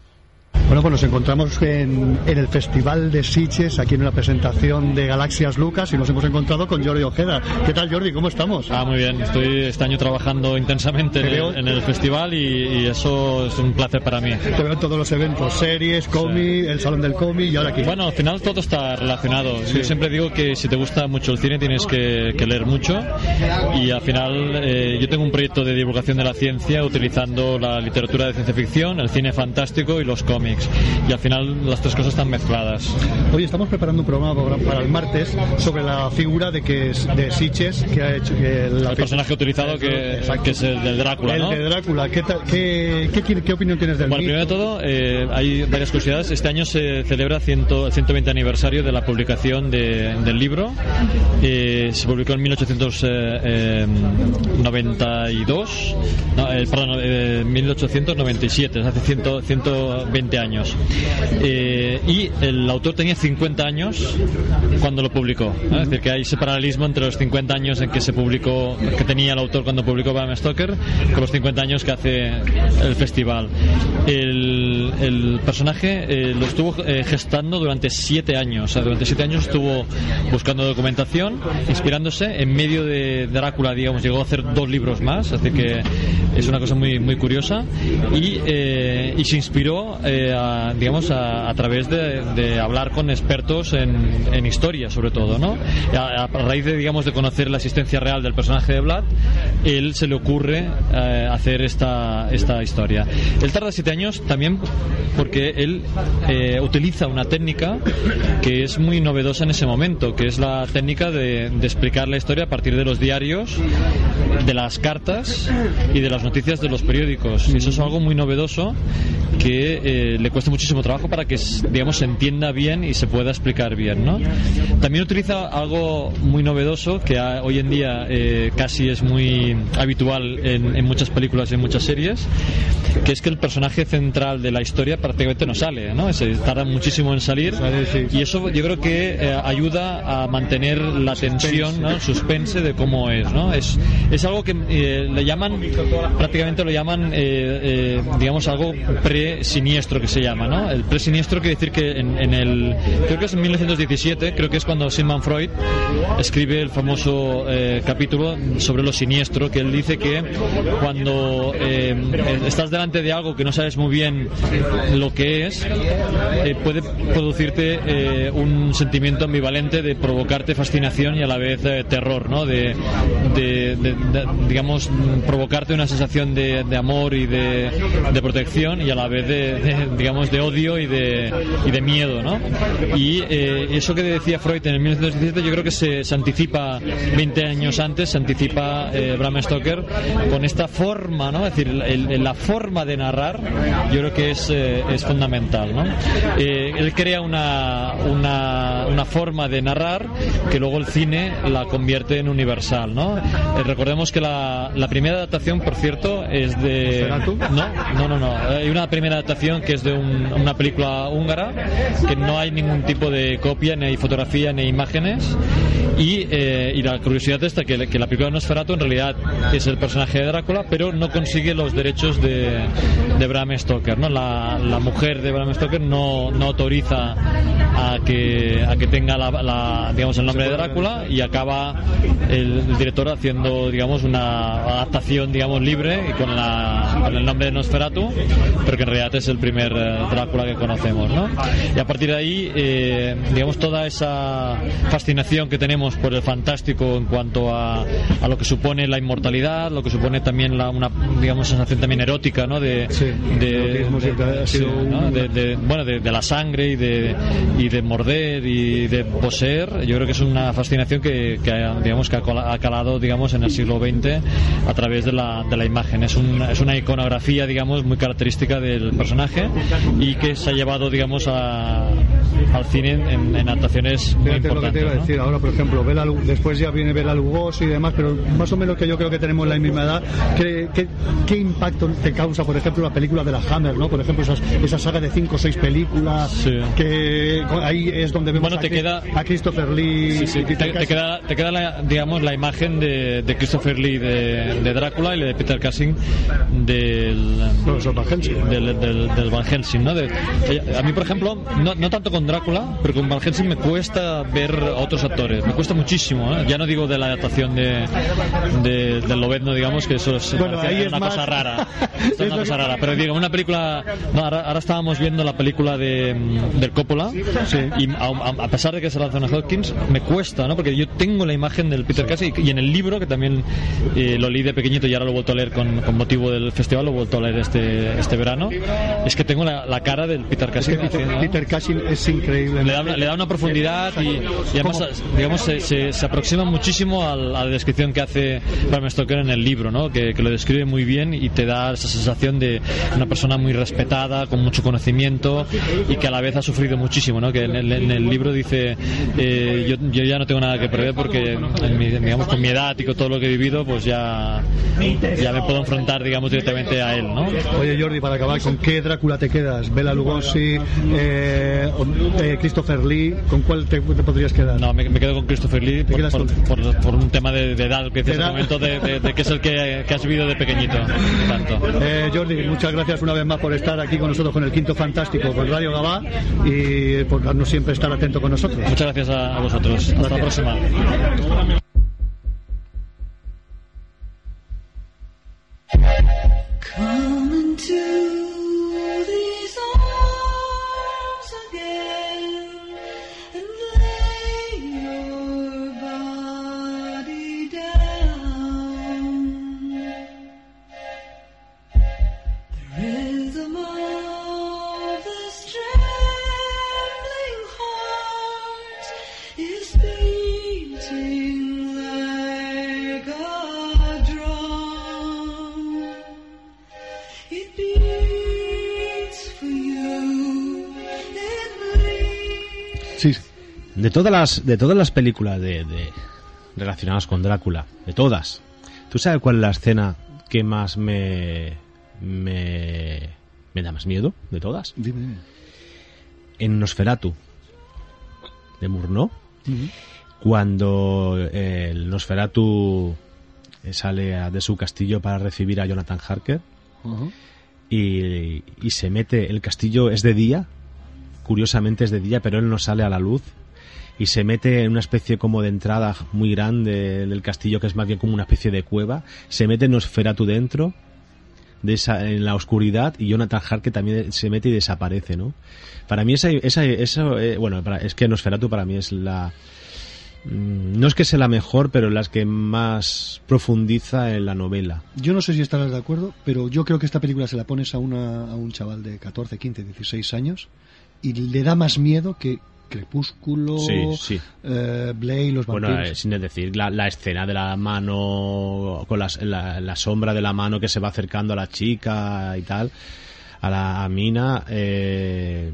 Bueno, pues nos encontramos en, en el Festival de Sitges, aquí en una presentación de Galaxias Lucas, y nos hemos encontrado con Jordi Ojeda. ¿Qué tal, Jordi? ¿Cómo estamos? Ah, muy bien. Estoy este año trabajando intensamente en el, en el festival y, y eso es un placer para mí. Te veo en todos los eventos, series, cómic, el Salón del Cómic y ahora aquí. Bueno, al final todo está relacionado. Yo siempre digo que si te gusta mucho el cine tienes que, que leer mucho y al final eh, yo tengo un proyecto de divulgación de la ciencia utilizando la literatura de ciencia ficción, el cine fantástico y los cómics. Y al final las tres cosas están mezcladas. Hoy estamos preparando un programa para- el martes sobre la figura de que es de Sitges que ha hecho que la- El personaje utilizado que, que es el del Drácula, el ¿no? de Drácula. ¿Qué, qué, qué, qué- opinión tienes del Bueno, mito? primero de todo, eh, hay varias curiosidades. Este año se celebra ciento- el 120 aniversario de la publicación de- del libro. Eh, se publicó en 1892, no, eh, perdón, eh, 1897, hace 100 120 años. Eh, y el autor tenía 50 años cuando lo publicó. Es decir, que hay ese paralelismo entre los 50 años en que se publicó, que tenía el autor cuando publicó Bram Stoker, con los 50 años que hace el festival. El, el personaje eh, lo estuvo eh, gestando durante 7 años. O sea, durante 7 años estuvo buscando documentación, inspirándose. En medio de Drácula, digamos, llegó a hacer dos libros más. Así que es una cosa muy, muy curiosa. Y, eh, y se inspiró, eh, a, digamos, a, a través de, de hablar con expertos en, en historia, sobre todo, ¿no? A, a raíz de, digamos, de conocer la existencia real del personaje de Vlad, él se le ocurre eh, hacer esta, esta historia. Él tarda siete años también porque él eh, utiliza una técnica que es muy novedosa en ese momento, que es la técnica de, de explicar la historia a partir de los diarios, de las cartas y de las noticias de los periódicos. Y eso es algo muy novedoso que eh, le cuesta muchísimo trabajo para que digamos se entienda bien y se pueda explicar bien ¿no? también utiliza algo muy novedoso que a- hoy en día eh, casi es muy habitual en, en muchas películas y en muchas series que es que el personaje central de la, historia prácticamente no sale, ¿no? Se tarda muchísimo en salir y eso yo creo que eh, ayuda a mantener la tensión, ¿no? El suspense de cómo es, ¿no? Es, es algo que eh, le llaman, prácticamente lo llaman, eh, digamos, algo pre-siniestro que se llama, ¿no? El pre-siniestro quiere decir que en, en, el, creo que es en 1917, creo que es cuando Sigmund Freud escribe el famoso capítulo sobre lo siniestro, que él dice que cuando estás delante de algo que no sabes muy bien lo que es, puede producirte eh, un sentimiento ambivalente de provocarte fascinación y a la vez eh, terror, ¿no? De, digamos, provocarte una sensación de, amor y de, protección y a la vez de, digamos, de odio y de, y de miedo, ¿no? Y eh, eso que decía Freud en el 1917 yo creo que se, anticipa 20 años antes, se anticipa Bram Stoker con esta forma, ¿no? Es decir, la forma de narrar yo creo que es, es fundamental, ¿no? él crea una, una, una, forma de narrar que luego el cine la convierte en universal, ¿no? Eh, recordemos que la, la, primera adaptación, por cierto, es de... No, no, no, no. Hay una primera adaptación que es de una película húngara, que no hay ningún tipo de copia, ni hay fotografía, ni imágenes. Y, eh, y la curiosidad esta que, que la película de Nosferatu en realidad es el personaje de Drácula, pero no consigue los derechos de, de Bram Stoker, ¿no? La, la mujer de Bram Stoker no, no autoriza a que, a que tenga la, digamos, el nombre de Drácula y acaba el, director haciendo digamos, una adaptación digamos, libre con, la, con el nombre de Nosferatu, pero que en realidad es el primer eh, Drácula que conocemos. ¿no? Y a partir de ahí, eh, digamos, toda esa fascinación que tenemos por el fantástico en cuanto a, a lo que supone la inmortalidad, lo que supone también la, una digamos, sensación también erótica ¿no? de, de, de, bueno, de, la sangre y de, y de morder y de poseer, yo creo que es una fascinación que, digamos, que ha calado digamos, en el siglo XX a través de la, de la imagen. Es, es una iconografía digamos, muy característica del personaje y que se ha llevado digamos, a, al cine en, en actuaciones muy importantes. lo que te iba a decir ahora, por ejemplo, después ya viene Bela Lugosi y demás, pero más o menos que yo creo que tenemos la misma edad. ¿Qué, qué, impacto te causa, por ejemplo, la película de la Hammer, ¿no? Por ejemplo, esas, esa saga de cinco o seis películas que ahí es donde vemos bueno, te a, queda, a Christopher Lee. te, queda, te queda la, digamos, la imagen de, de Christopher Lee de, de, Drácula y de Peter Cushing del, del, del, del, Van Helsing. ¿no? De, a mí, por ejemplo, no, no tanto con Drácula, pero con Van Helsing me cuesta ver a otros actores. Me cuesta muchísimo. ¿eh? Ya no digo de la adaptación de, de, del Lobezno, digamos, que eso es, bueno, es una cosa rara. es una cosa rara. Pero digo, una película. No, ahora, ahora estábamos viendo la película de, del Coppola y a, pesar de que se lanzó a Hopkins, me cuesta, ¿no? Porque yo tengo la imagen del Peter Casey y, en el libro, que también eh, lo leí de pequeñito y ahora lo he vuelto a leer con, motivo del festival, lo he vuelto a leer este, este verano, es que tengo la, cara del Peter Casey. Peter, Casey es increíble. Le da, una profundidad y, además, digamos, se, se, aproxima muchísimo a, la descripción que hace Bram Stoker en el libro, ¿no? Que, que lo describe muy bien y te da esa sensación de una persona muy respetada, con mucho conocimiento y que a la vez ha sufrido muchísimo, ¿no? Que en el, libro dice, eh, yo, yo, ya no tengo nada que perder porque, digamos, con mi edad y con todo lo que he vivido, pues ya, ya me puedo enfrentar, digamos, directamente a él, ¿no? Oye, Jordi, para acabar, ¿con qué Drácula te quedas? ¿Bela Lugosi, eh, eh, Christopher Lee? ¿Con cuál te, podrías quedar? No, me, quedo con Christopher Lee por, por, un tema de, edad, que es momento de, que es el que, que has vivido de pequeñito. Tanto. Jordi, muchas gracias una vez más por estar aquí con nosotros con el Quinto Fantástico, con Radio Gabá y por darnos siempre estar atento con nosotros. Muchas gracias a, vosotros. Hasta la próxima. De todas las, de todas las películas de, relacionadas con Drácula, de todas, ¿tú sabes cuál es la escena que más me, me, me da más miedo de todas. Dime, dime. En Nosferatu, de Murnau, cuando eh, el Nosferatu eh, sale de su castillo para recibir a Jonathan Harker y, y se mete, el castillo es de día, curiosamente es de día, pero él no sale a la luz y se mete en una especie como de entrada muy grande del castillo que es más bien como una especie de cueva, se mete Nosferatu dentro de esa, en la oscuridad y Jonathan Harker también se mete y desaparece, ¿no? Para mí esa, esa, eso, eh, bueno, para- es que Nosferatu para mí es la mm, no es que sea la mejor, pero las que más profundiza en la novela. Yo no sé si estarás de acuerdo, pero yo creo que esta película se la pones a, una, a un chaval de 14, 15, 16 años y le da más miedo que Crepúsculo, Sí, sí. eh, Blade, los Bueno, vampiros. eh, sin decir, la, la escena de la mano, con las- la, la sombra de la mano que se va acercando a la chica y tal, a la mina, eh,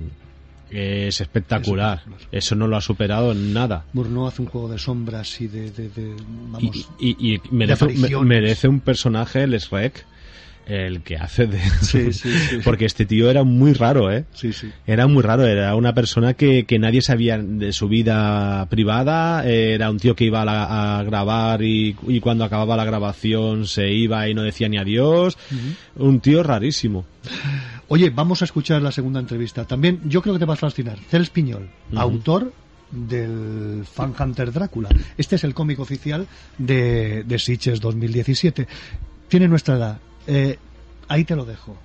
es espectacular. Eso no lo ha superado nada. Murnau hace un juego de sombras y de, de- de- vamos, Y, y- y merece, de merece un personaje, el Shrek, el que hace de... Sí, sí, sí. Porque este tío era muy raro, ¿eh? Sí, sí. Era muy raro, era una persona que, que nadie sabía de su vida privada, eh, era un tío que iba a, la- a grabar y, y cuando acababa la grabación se iba y no decía ni adiós, un tío rarísimo. Oye, vamos a escuchar la segunda entrevista. También yo creo que te va a fascinar. Cels Piñol, autor del Fan Hunter Drácula. Este es el cómic oficial de, de Sitges 2017. Tiene nuestra edad. Eh, ahí te lo dejo.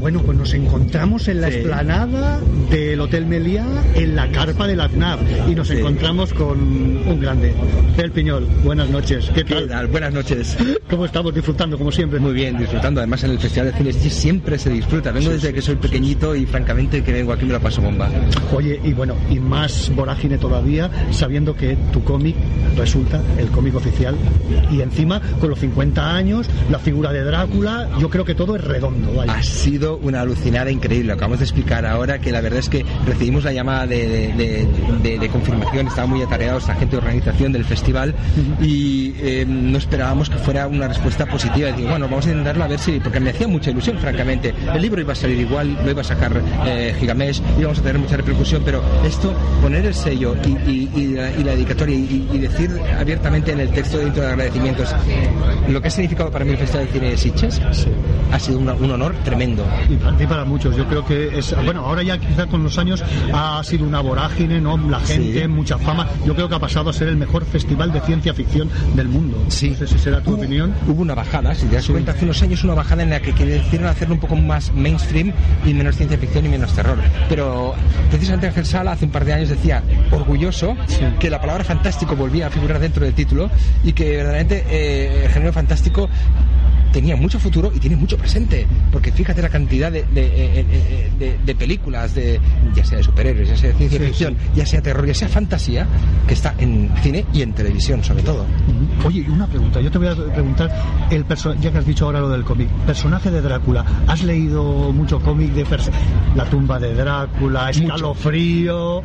Bueno, pues nos encontramos en la Sí. explanada del Hotel Meliá, en la carpa del Aznaf, y nos Sí. encontramos con un grande. Cel Piñol, buenas noches. ¿Qué tal? ¿Qué tal? Buenas noches. ¿Cómo estamos disfrutando, como siempre? Muy bien, disfrutando. Además, en el Festival de Cine siempre se disfruta. Vengo desde que soy pequeñito y, francamente, que vengo aquí me lo paso bomba. Oye, y bueno, y más vorágine todavía, sabiendo que tu cómic resulta el cómic oficial. Y encima, con los 50 años, la figura de Drácula, yo creo que todo es redondo, vaya. Ha sido una alucinada increíble. Lo acabamos de explicar ahora que la verdad es que recibimos la llamada de, de- de- de- confirmación. Estaban muy atareados la gente de organización del festival y eh, no esperábamos que fuera una respuesta positiva. Digo, bueno, vamos a intentarlo a ver si. Porque me hacía mucha ilusión, francamente. El libro iba a salir igual, lo iba a sacar eh, Gigamesh, íbamos a tener mucha repercusión, pero esto, poner el sello y, y- y la, y la dedicatoria y, y decir abiertamente en el texto dentro de agradecimientos lo que ha significado para mí el Festival de Cine de Sitges ha sido una- un honor tremendo. Y para, y para muchos, yo creo que es, bueno, ahora ya quizá con los años ha sido una vorágine, ¿no? La gente, Sí. mucha fama. Yo creo que ha pasado a ser el mejor festival de ciencia ficción del mundo. No sé si será tu opinión. Hubo una bajada, si te das cuenta, hace unos años una bajada en la que quisieron hacerlo un poco más mainstream y menos ciencia ficción y menos terror. Pero precisamente Ángel Sala hace un par de años decía, orgulloso, que la palabra fantástico volvía a figurar dentro del título y que verdaderamente eh, el género fantástico tenía mucho futuro y tiene mucho presente, porque fíjate la cantidad de, de, eh, eh, de- de películas, de, ya sea de superhéroes, ya sea de ciencia Sí, ficción, ya sea terror, ya sea fantasía, que está en cine y en televisión sobre todo. Oye, y una pregunta, yo te voy a preguntar, el ya que has dicho ahora lo del cómic, personaje de Drácula, ¿has leído mucho cómic de La tumba de Drácula, Escalofrío?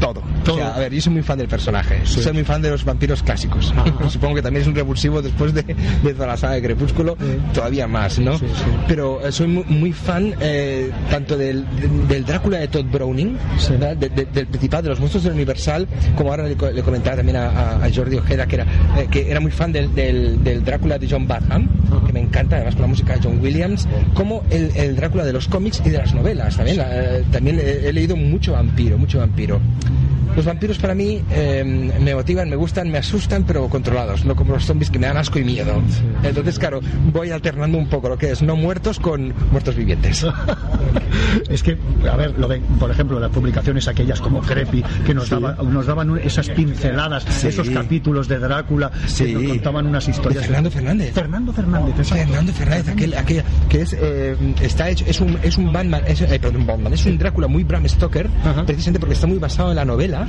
Todo. O sea, a ver, yo soy muy fan del personaje. Soy muy fan de los vampiros clásicos. Supongo que también es un revulsivo después de, de toda la saga de Crepúsculo, todavía más, ¿no? Pero eh, soy muy, muy fan eh, tanto del, del Drácula de Todd Browning, ¿verdad? De- de- del principal de los monstruos del Universal, como ahora le, le comentaba también a, Jordi Ojeda, que era, eh, que era muy fan del, del, del Drácula de John Badham, que me encanta, además con la música de John Williams, como el, el Drácula de los cómics y de las novelas. También, eh, también he, he leído mucho vampiro, mucho vampiro. Los vampiros para mí eh, me motivan, me gustan, me asustan, pero controlados, no como los zombies que me dan asco y miedo. Entonces, claro, voy alternando un poco lo que es no muertos con muertos vivientes. Es que, a ver, lo de, por ejemplo, las publicaciones aquellas como Creepy, que nos, daba- nos daban esas pinceladas, Sí. esos capítulos de Drácula, Sí. que nos contaban unas historias. De Fernando Fernández. Fernando Fernández, exacto. Fernando Fernández, aquel, aquel que es eh, está hecho, es un, es un Batman, es, eh, perdón, Batman, es un Drácula muy Bram Stoker, precisamente porque está muy basado en la novela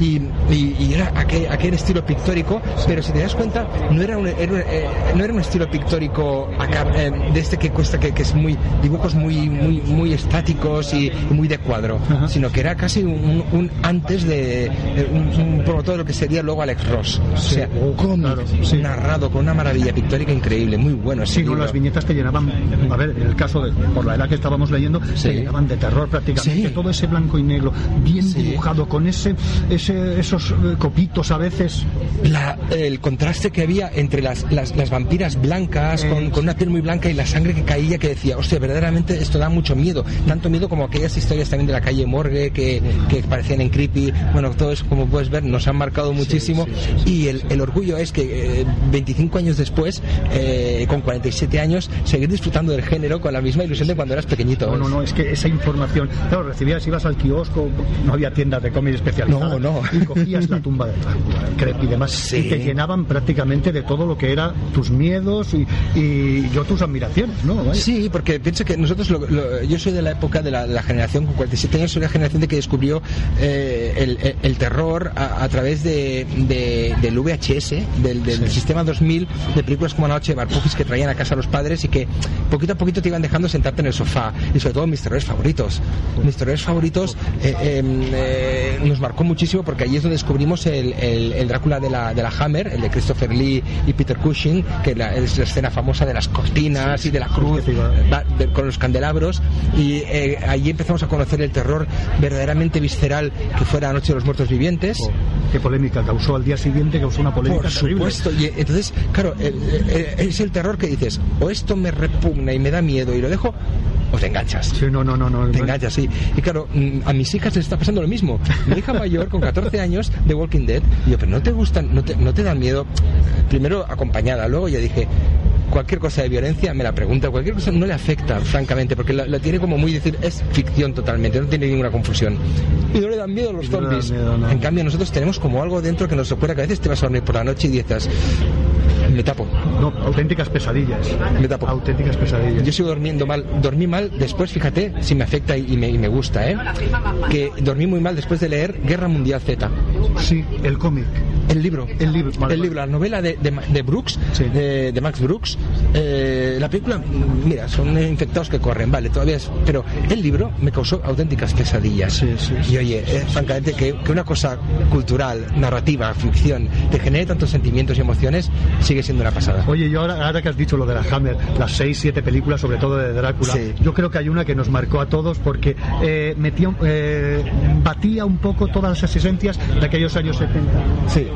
y, y- y era aquel, aquel estilo pictórico, pero si te das cuenta, no era un, era un- eh, no era un estilo pictórico acá, eh, de este que cuesta, que, que es muy, dibujos muy, muy, muy estáticos y, muy de cuadro, sino que era casi un, un antes de un, un promotor de lo que sería luego Alex Ross. O sea, cómic, narrado con una maravilla pictórica increíble, muy bueno. Sí, libro. las viñetas te llenaban, a ver, en el caso de, por la edad que estábamos leyendo, te llenaban de terror prácticamente, todo ese blanco y negro, bien dibujado, con ese, ese esos eh, copitos a veces. La- el contraste que había entre las, las, las vampiras blancas, con, con una piel muy blanca y la sangre que caía, que decía, verdaderamente esto da mucho miedo. Tanto miedo como aquellas historias también de la calle Morgue que, que parecían en creepy. Bueno, todo eso, como puedes ver, nos han marcado muchísimo. Y el, el orgullo es que eh, 25 años después, eh, con 47 años, seguir disfrutando del género con la misma ilusión de cuando eras pequeñito. No, no, no, es que esa información, claro, recibías, ibas al kiosco, no había tiendas de cómics especializadas. No, no. Y cogías la tumba de Drácula, creepy y demás, y te llenaban prácticamente de todo lo que era tus miedos y, y yo tus admiraciones, ¿no? Vaya. Sí, porque pienso que nosotros, lo- lo- yo soy de la época de la, de la generación con 47 años, soy la generación de que descubrió eh, el, el- el terror a, a través de, de- del VHS, del, del sistema 2000, de películas como La Noche de Barpujis que traían a casa a los padres y que poquito a poquito te iban dejando sentarte en el sofá. Y sobre todo mis terrores favoritos. Mis terrores favoritos eh, eh, eh, nos marcó muchísimo porque allí es donde descubrimos el, Drácula de la, de la Hammer, el de Christopher Lee y Peter Cushing, que la- es la escena famosa de las cortinas y de la cruz. Va- de- con los candelabros. Y eh, allí empezamos a conocer el terror verdaderamente visceral que fue la Noche de los Muertos Vivientes. Qué polémica causó al día siguiente, causó una polémica Por terrible. supuesto, y entonces, claro, el- el- es el terror que dices, o esto me repugna y me da miedo y lo dejo, o te enganchas. Sí, no, no, no, no. Te enganchas, sí. Y claro, mm, a mis hijas les está pasando lo mismo. Mi hija mayor, con 14 años, de Walking Dead, y yo, pero no te gustan, no te, no te dan miedo. Primero acompañada, luego ya dije, cualquier cosa de violencia me la pregunta, cualquier cosa no le afecta, francamente, porque la, la tiene como muy decir, es ficción totalmente, no tiene ninguna confusión. Y no le dan miedo los no le dan zombies. miedo, no. En cambio, nosotros tenemos como algo dentro que nos recuerda que a veces te vas a dormir por la noche y dices, me tapo. No, auténticas pesadillas. Me tapo. Auténticas pesadillas. Yo sigo durmiendo mal. Dormí mal después, fíjate, si me afecta y me, y me gusta, ¿eh? Que dormí muy mal después de leer Guerra Mundial Z. Sí, el cómic. El libro. El libro, vale, el vale. libro, la novela de, de, de Brooks, de, de Max Brooks. Eh, la película, mira, son infectados que corren, vale, todavía es. Pero el libro me causó auténticas pesadillas. Y oye, eh, francamente, que, que una cosa cultural, narrativa, ficción, te genere tantos sentimientos y emociones, sigue siendo una pasada. Oye, yo ahora, ahora que has dicho lo de la Hammer, las seis, siete películas, sobre todo de Drácula, Sí. yo creo que hay una que nos marcó a todos porque eh, metía, eh, batía un poco todas las exigencias de aquellos años 70. Sí.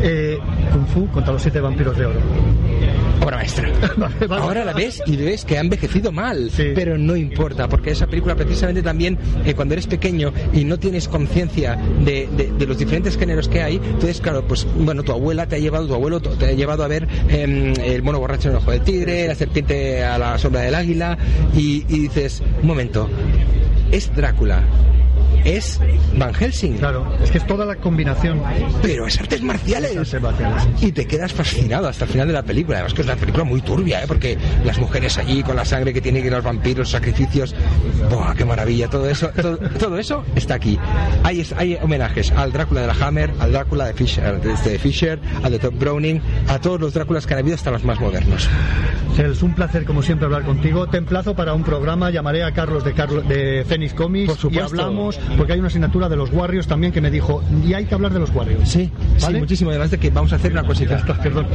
Eh, Kung Fu contra los siete vampiros de oro. Obra maestra. Ahora la ves y ves que ha envejecido mal, pero no importa, porque esa película precisamente también, eh, cuando eres pequeño y no tienes conciencia de, de- de los diferentes géneros que hay, entonces claro, pues bueno, tu abuela te ha llevado, tu abuelo te ha llevado a ver em, el mono borracho en el ojo del tigre, la serpiente a la sombra del águila, y, y dices, un momento, es Drácula. Es Van Helsing. Claro, es que es toda la combinación. Pero es artes marciales. Y te quedas fascinado hasta el final de la película. Además que es una película muy turbia, ¿eh? porque las mujeres allí con la sangre que tienen que los vampiros, los sacrificios, ¡buah, qué maravilla! Todo eso, todo, todo eso está aquí. Hay, es- hay homenajes al Drácula de la Hammer, al Drácula de Fisher, de Fisher, al de Tom Browning, a todos los Dráculas que han habido hasta los más modernos. Es un placer, como siempre, hablar contigo. Te emplazo para un programa. Llamaré a Carlos de, Carlos, de Phoenix Comics Por supuesto. y hablamos, porque hay una asignatura de los Warriors también que me dijo, y hay que hablar de los Warriors. Sí, sí, muchísimo. Además de que vamos a hacer una cosita. Perdón.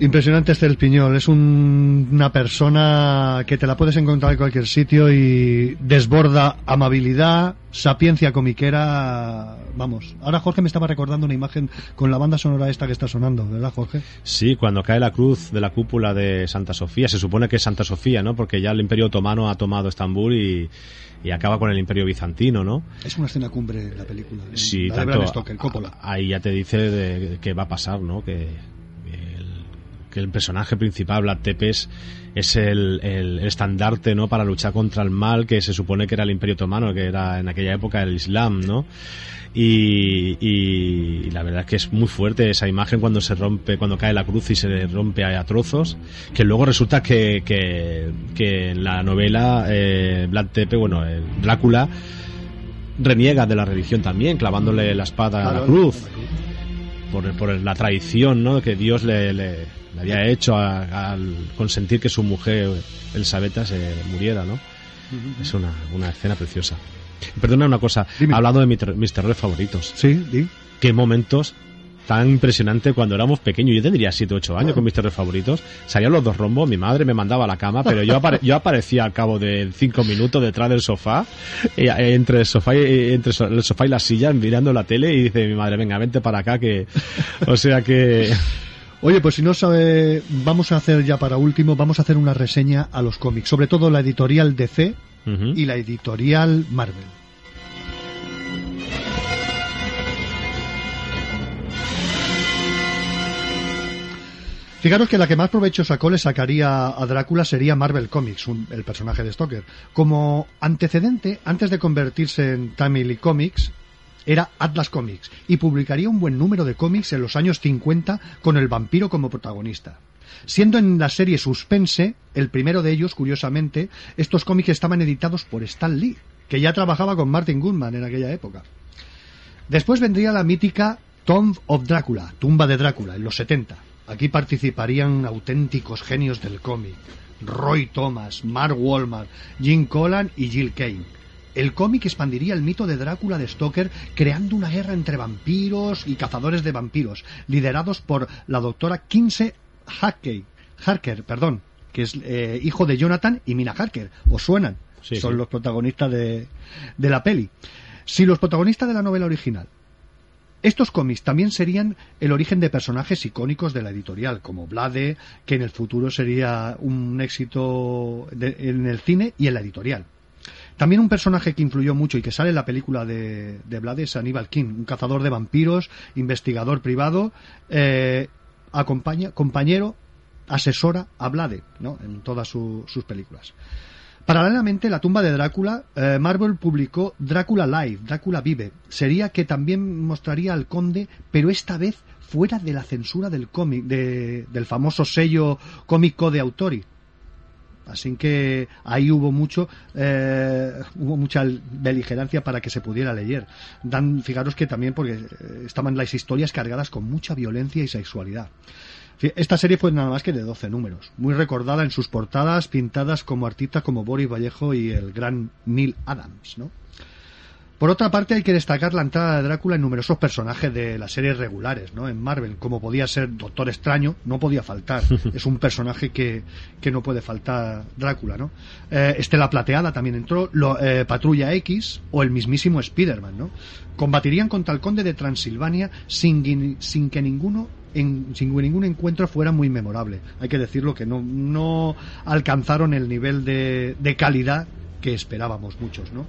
Impresionante este el Piñol. Es un- una persona que te la puedes encontrar en cualquier sitio y desborda amabilidad, sapiencia comiquera. Vamos. Ahora Jorge me estaba recordando una imagen con la banda sonora esta que está sonando, ¿verdad, Jorge? Sí, cuando cae la cruz de la cúpula de Santa Sofía, se supone que es Santa Sofía, ¿no? Porque ya el Imperio Otomano ha tomado Estambul y, y acaba con el Imperio Bizantino, ¿no? Es una escena cumbre la película. de- Sí, la de tanto. Bram Stoker, Coppola. Ahí ya te dice de, qué va a pasar, ¿no? Que, que el personaje principal, Vlad Tepes, es el, el estandarte, ¿no? Para luchar contra el mal que se supone que era el Imperio Otomano, que era en aquella época el Islam, ¿no? Y, y- y la verdad es que es muy fuerte esa imagen cuando se rompe, cuando cae la cruz y se rompe a, trozos, que luego resulta que, que, que en la novela eh, Vlad Tepe, bueno, el Drácula reniega de la religión también, clavándole la espada a la cruz la cruz. por, por la traición ¿no? que Dios le, le- le había hecho a- al consentir que su mujer Elisabetta se muriera, ¿no? Es una, una escena preciosa. Perdona una cosa, Dime. hablado de mi ter- mis terrores favoritos. Sí, di. Qué momentos tan impresionante cuando éramos pequeños. Yo tendría 7 o 8 años con mis terrores favoritos. Salían los dos rombos, mi madre me mandaba a la cama, pero yo, apare- yo aparecía al cabo de 5 minutos detrás del sofá, eh, entre el sofá y, eh, entre el sofá y la silla, mirando la tele y dice mi madre, venga, vente para acá que... O sea que... Oye, pues si no sabe, vamos a hacer ya para último, vamos a hacer una reseña a los cómics, sobre todo la editorial DC y la editorial Marvel. Fijaros que la que más provecho sacó le sacaría a Drácula sería Marvel Comics, un- el personaje de Stoker. Como antecedente, antes de convertirse en Timely Comics, era Atlas Comics y publicaría un buen número de cómics en los años 50 con el vampiro como protagonista. Siendo en la serie Suspense, el primero de ellos, curiosamente, estos cómics estaban editados por Stan Lee, que ya trabajaba con Martin Goodman en aquella época. Después vendría la mítica Tomb of Drácula, tumba de Drácula, en los 70. Aquí participarían auténticos genios del cómic. Roy Thomas, Mark Wallman, Jim Collan y Jill Kane. El cómic expandiría el mito de Drácula de Stoker creando una guerra entre vampiros y cazadores de vampiros, liderados por la doctora Kinsey Harker, perdón, que es eh, hijo de Jonathan y Mina Harker. ¿Os suenan? Sí, Son sí. los protagonistas de, de la peli. Si los protagonistas de la novela original estos cómics también serían el origen de personajes icónicos de la editorial, como Blade, que en el futuro sería un éxito de- en el cine y en la editorial. También un personaje que influyó mucho y que sale en la película de, de Blade es Aníbal King, un cazador de vampiros, investigador privado, eh, acompaña, compañero, asesora a Blade ¿no? en todas su- sus películas. Paralelamente, la tumba de Drácula, eh, Marvel publicó Drácula Live, Drácula Vive. Sería que también mostraría al conde, pero esta vez fuera de la censura del cómic, de- del famoso sello cómico de Autori. Así que ahí hubo mucho, eh, hubo mucha beligerancia para que se pudiera leer. Dan, fijaros que también porque eh, estaban las historias cargadas con mucha violencia y sexualidad. Esta serie fue nada más que de 12 números, muy recordada en sus portadas pintadas como artistas como Boris Vallejo y el gran Neil Adams, ¿no? Por otra parte, hay que destacar la entrada de Drácula en numerosos personajes de las series regulares, ¿no? En Marvel, como podía ser Doctor Extraño, no podía faltar. es un personaje que, que no puede faltar Drácula, ¿no? Eh, Estela Plateada también entró, lo- eh, Patrulla X o el mismísimo Spider-Man, ¿no? Combatirían contra el Conde de Transilvania sin, sin que ninguno en- sin que ningún encuentro fuera muy memorable. Hay que decirlo que no, no alcanzaron el nivel de, de calidad que esperábamos muchos, ¿no?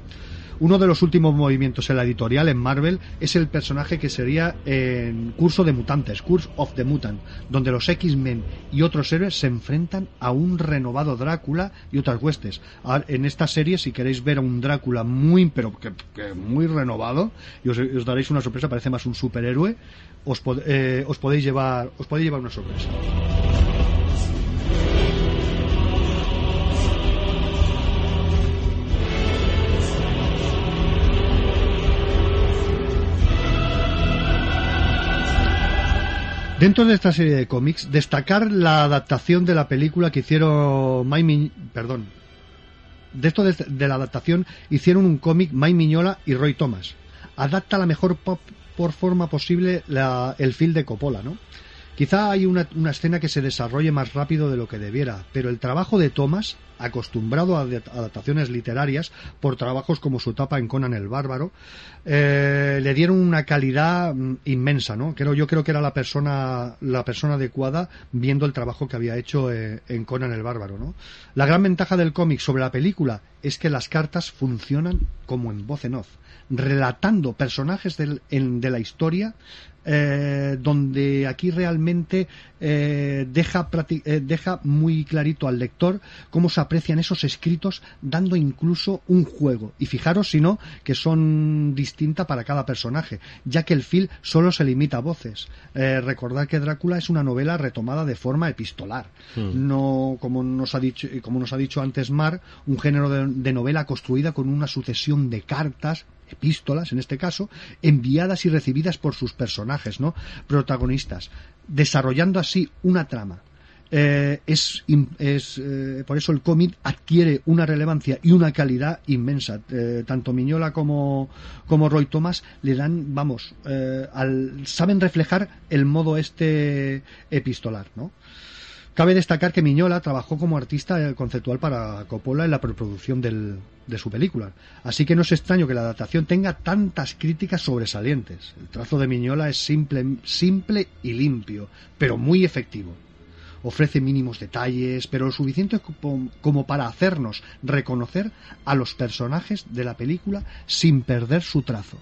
Uno de los últimos movimientos en la editorial en Marvel es el personaje que sería en Curso de Mutantes, Curse of the Mutant, donde los X-Men y otros héroes se enfrentan a un renovado Drácula y otras huestes. En esta serie, si queréis ver a un Drácula muy, pero que, muy renovado, y os, os daréis una sorpresa, parece más un superhéroe, os, pod- eh, os podéis llevar, os podéis llevar una sorpresa. Dentro de esta serie de cómics, destacar la adaptación de la película que hicieron Mike Mi- perdón. De esto de, de la adaptación hicieron un cómic Mike Miñola y Roy Thomas. Adapta la mejor pop- por forma posible la- el film de Coppola, ¿no? Quizá hay una, una, escena que se desarrolle más rápido de lo que debiera, pero el trabajo de Thomas, acostumbrado a adaptaciones literarias por trabajos como su etapa en Conan el Bárbaro, eh, le dieron una calidad mm, inmensa, ¿no? Creo, yo creo que era la persona, la persona adecuada viendo el trabajo que había hecho eh, en Conan el Bárbaro, ¿no? La gran ventaja del cómic sobre la película es que las cartas funcionan como en voz en off relatando personajes de la historia eh, donde aquí realmente eh, deja, eh, deja muy clarito al lector cómo se aprecian esos escritos, dando incluso un juego. Y fijaros, si no, que son distintas para cada personaje, ya que el film solo se limita a voces. recordad que Drácula es una novela retomada de forma epistolar, hmm. no como nos ha dicho, como nos ha dicho antes Mar, un género de novela construida con una sucesión de cartas epístolas, en este caso, enviadas y recibidas por sus personajes, ¿no? Protagonistas, desarrollando así una trama. Eh, es, es eh, por eso el cómic adquiere una relevancia y una calidad inmensa. Eh, tanto Miñola como, como Roy Thomas le dan, vamos, al, saben reflejar el modo este epistolar, ¿no? Cabe destacar que Miñola trabajó como artista conceptual para Coppola en la preproducción de su película, así que no es extraño que la adaptación tenga tantas críticas sobresalientes. El trazo de Miñola es simple, simple y limpio, pero muy efectivo. Ofrece mínimos detalles, pero lo suficiente como para hacernos reconocer a los personajes de la película sin perder su trazo.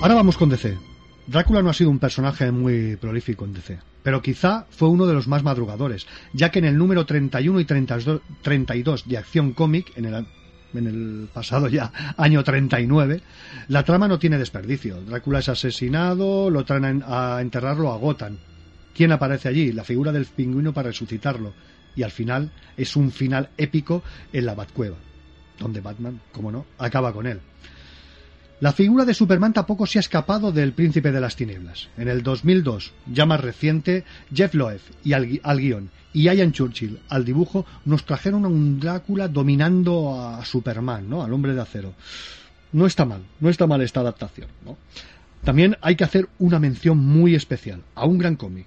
Ahora vamos con DC. Drácula no ha sido un personaje muy prolífico en DC, pero quizá fue uno de los más madrugadores, ya que en el número 31 y 32 de Acción Cómic, en el, en el pasado ya año 39, la trama no tiene desperdicio. Drácula es asesinado, lo traen a enterrarlo a Gotham. ¿Quién aparece allí? La figura del pingüino para resucitarlo. Y al final es un final épico en la Batcueva, donde Batman, como no, acaba con él. La figura de Superman tampoco se ha escapado del Príncipe de las Tinieblas. En el 2002, ya más reciente, Jeff Loeb y al, guion y Ian Churchill al dibujo nos trajeron a un Drácula dominando a Superman, ¿no? Al hombre de acero. No está mal, no está mal esta adaptación. También hay que hacer una mención muy especial a un gran cómic,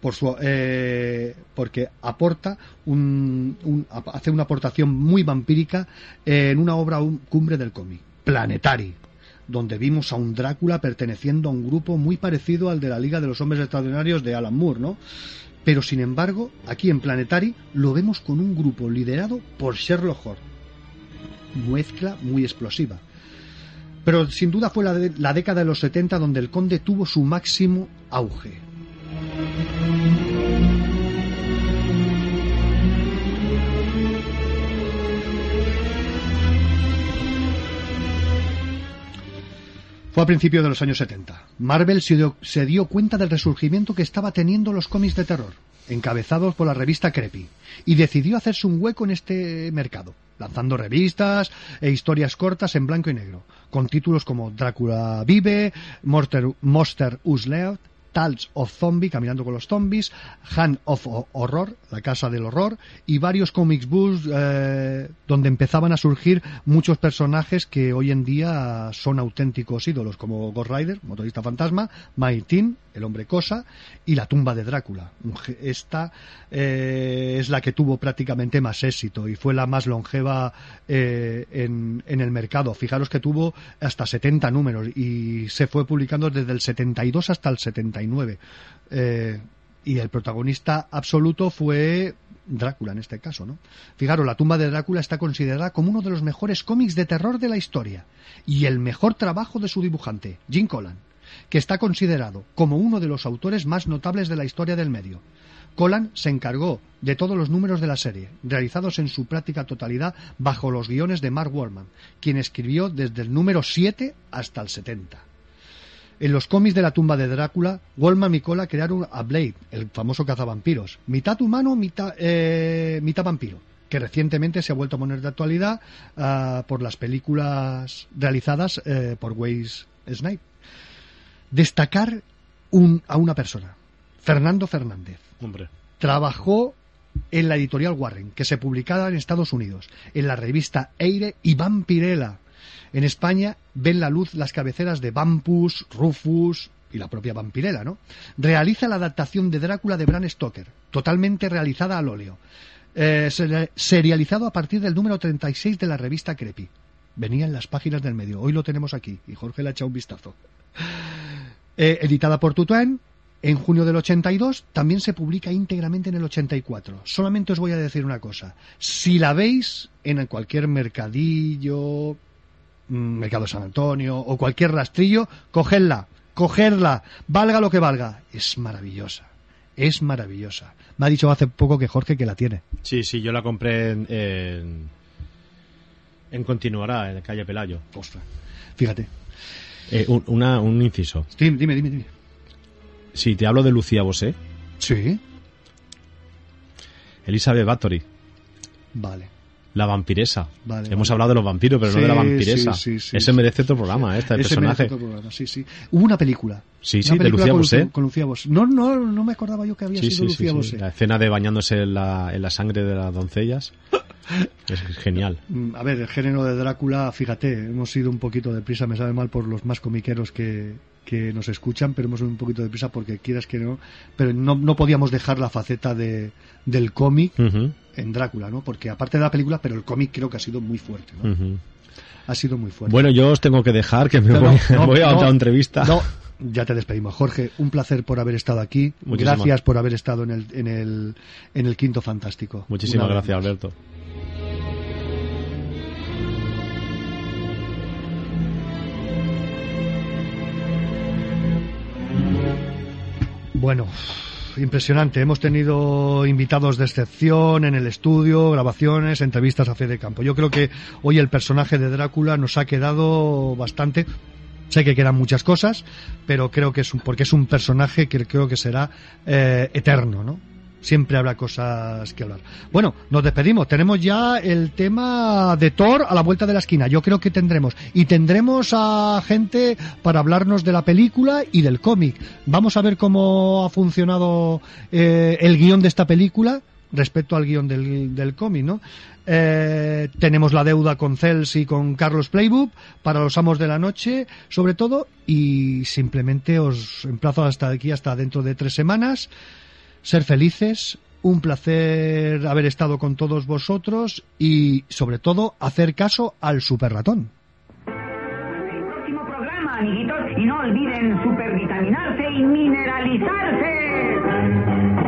por su, eh, porque aporta un, hace una aportación muy vampírica en una obra cumbre del cómic, Planetary, donde vimos a un Drácula perteneciendo a un grupo muy parecido al de la Liga de los Hombres Extraordinarios de Alan Moore, ¿no? Pero sin embargo, aquí en Planetary lo vemos con un grupo liderado por Sherlock Holmes. Mezcla muy explosiva. Pero sin duda fue la, la década de los 70 donde el conde tuvo su máximo auge. Fue a principios de los años 70. Marvel se dio, cuenta del resurgimiento que estaba teniendo los cómics de terror, encabezados por la revista Creepy, y decidió hacerse un hueco en este mercado, lanzando revistas e historias cortas en blanco y negro, con títulos como Drácula vive, Monster, Monster Tales of Zombie, Caminando con los Zombies, Hand of Horror, La Casa del Horror, y varios comics books eh, donde empezaban a surgir muchos personajes que hoy en día son auténticos ídolos, como Ghost Rider, Motorista Fantasma, Teen, El Hombre Cosa, y La Tumba de Drácula. Esta eh, es la que tuvo prácticamente más éxito y fue la más longeva eh, en, el mercado. Fijaros que tuvo hasta 70 números y se fue publicando desde el 72 hasta el 70 eh, y el protagonista absoluto fue Drácula en este caso, ¿no? Fijaros, la tumba de Drácula está considerada como uno de los mejores cómics de terror de la historia y el mejor trabajo de su dibujante, Jim Collan, que está considerado como uno de los autores más notables de la historia del medio. Collan se encargó de todos los números de la serie, realizados en su práctica totalidad bajo los guiones de Mark Wallman, quien escribió desde el número 7 hasta el 70. En los cómics de la tumba de Drácula, Wallman y Cola crearon a Blade, el famoso cazavampiros, mitad humano, mitad, eh, mitad vampiro, que recientemente se ha vuelto a poner de actualidad ah, por las películas realizadas eh, por Waze Snipe. Destacar a una persona, Fernando Fernández. Hombre. Trabajó en la editorial Warren, que se publicaba en Estados Unidos, en la revista Eire y Vampirella. En España ven la luz las cabeceras de Vampus, Rufus y la propia Vampirella, ¿no? Realiza la adaptación de Drácula de Bram Stoker, totalmente realizada al óleo. Eh, serializado a partir del número 36 de la revista Creepy. Venía en las páginas del medio. Hoy lo tenemos aquí y Jorge le ha echado un vistazo. Eh, editada por Tutuen, en junio del 82 también se publica íntegramente en el 84. Solamente os voy a decir una cosa. Si la veis en cualquier mercadillo, Mercado San Antonio o cualquier rastrillo, cogedla, cogedla, valga lo que valga. Es maravillosa. Es maravillosa. Me ha dicho hace poco que Jorge que la tiene. Sí, sí, yo la compré en, en, Continuará, en calle Pelayo. Ostras. Fíjate. Eh, un, una, un inciso. dime, dime, dime. Si te hablo de Lucía Bosé. Sí. Elizabeth Bathory. Vale. La vampiresa. Hemos hablado de los vampiros, pero no de la vampiresa. Ese merece otro programa, este personaje. Merece otro programa, sí, sí. Hubo una película. Sí, sí, de Lucía Bosé. Con Lucía Bosé. No, no, no me acordaba yo que había sido Lucía Bosé. La escena de bañándose en la, en la sangre de las doncellas. Es genial. Mm, a ver, el género de Drácula, fíjate, hemos ido un poquito deprisa, me sabe mal por los más comiqueros que, que nos escuchan, pero hemos ido un poquito deprisa porque quieras que no, pero no, no podíamos dejar la faceta de, del cómic en Drácula, ¿no? Porque aparte de la película, pero el cómic creo que ha sido muy fuerte, Ha sido muy fuerte. Bueno, yo os tengo que dejar, que me voy, a otra entrevista. No, ya te despedimos. Jorge, un placer por haber estado aquí. Gracias por haber estado en el, en el, en el Quinto Fantástico. Muchísimas gracias, Alberto. Bueno, impresionante. Hemos tenido invitados de excepción en el estudio, grabaciones, entrevistas a fe de campo. Yo creo que hoy el personaje de Drácula nos ha quedado bastante. Sé que quedan muchas cosas, pero creo que es un, porque es un personaje que creo que será eh, eterno, ¿no? Siempre habrá cosas que hablar. Bueno, nos despedimos. Tenemos ya el tema de Thor a la vuelta de la esquina. Yo creo que tendremos. Y tendremos a gente para hablarnos de la película y del cómic. Vamos a ver cómo ha funcionado eh, el guion de esta película respecto al guion del, del cómic, ¿no? Eh, tenemos la deuda con Cels y con Carlos Playbook para los amos de la noche, sobre todo, y simplemente os emplazo hasta aquí, hasta dentro de tres semanas ser felices, un placer haber estado con todos vosotros y, sobre todo, hacer caso al super ratón. El próximo programa, amiguitos, y no olviden supervitaminarse y mineralizarse.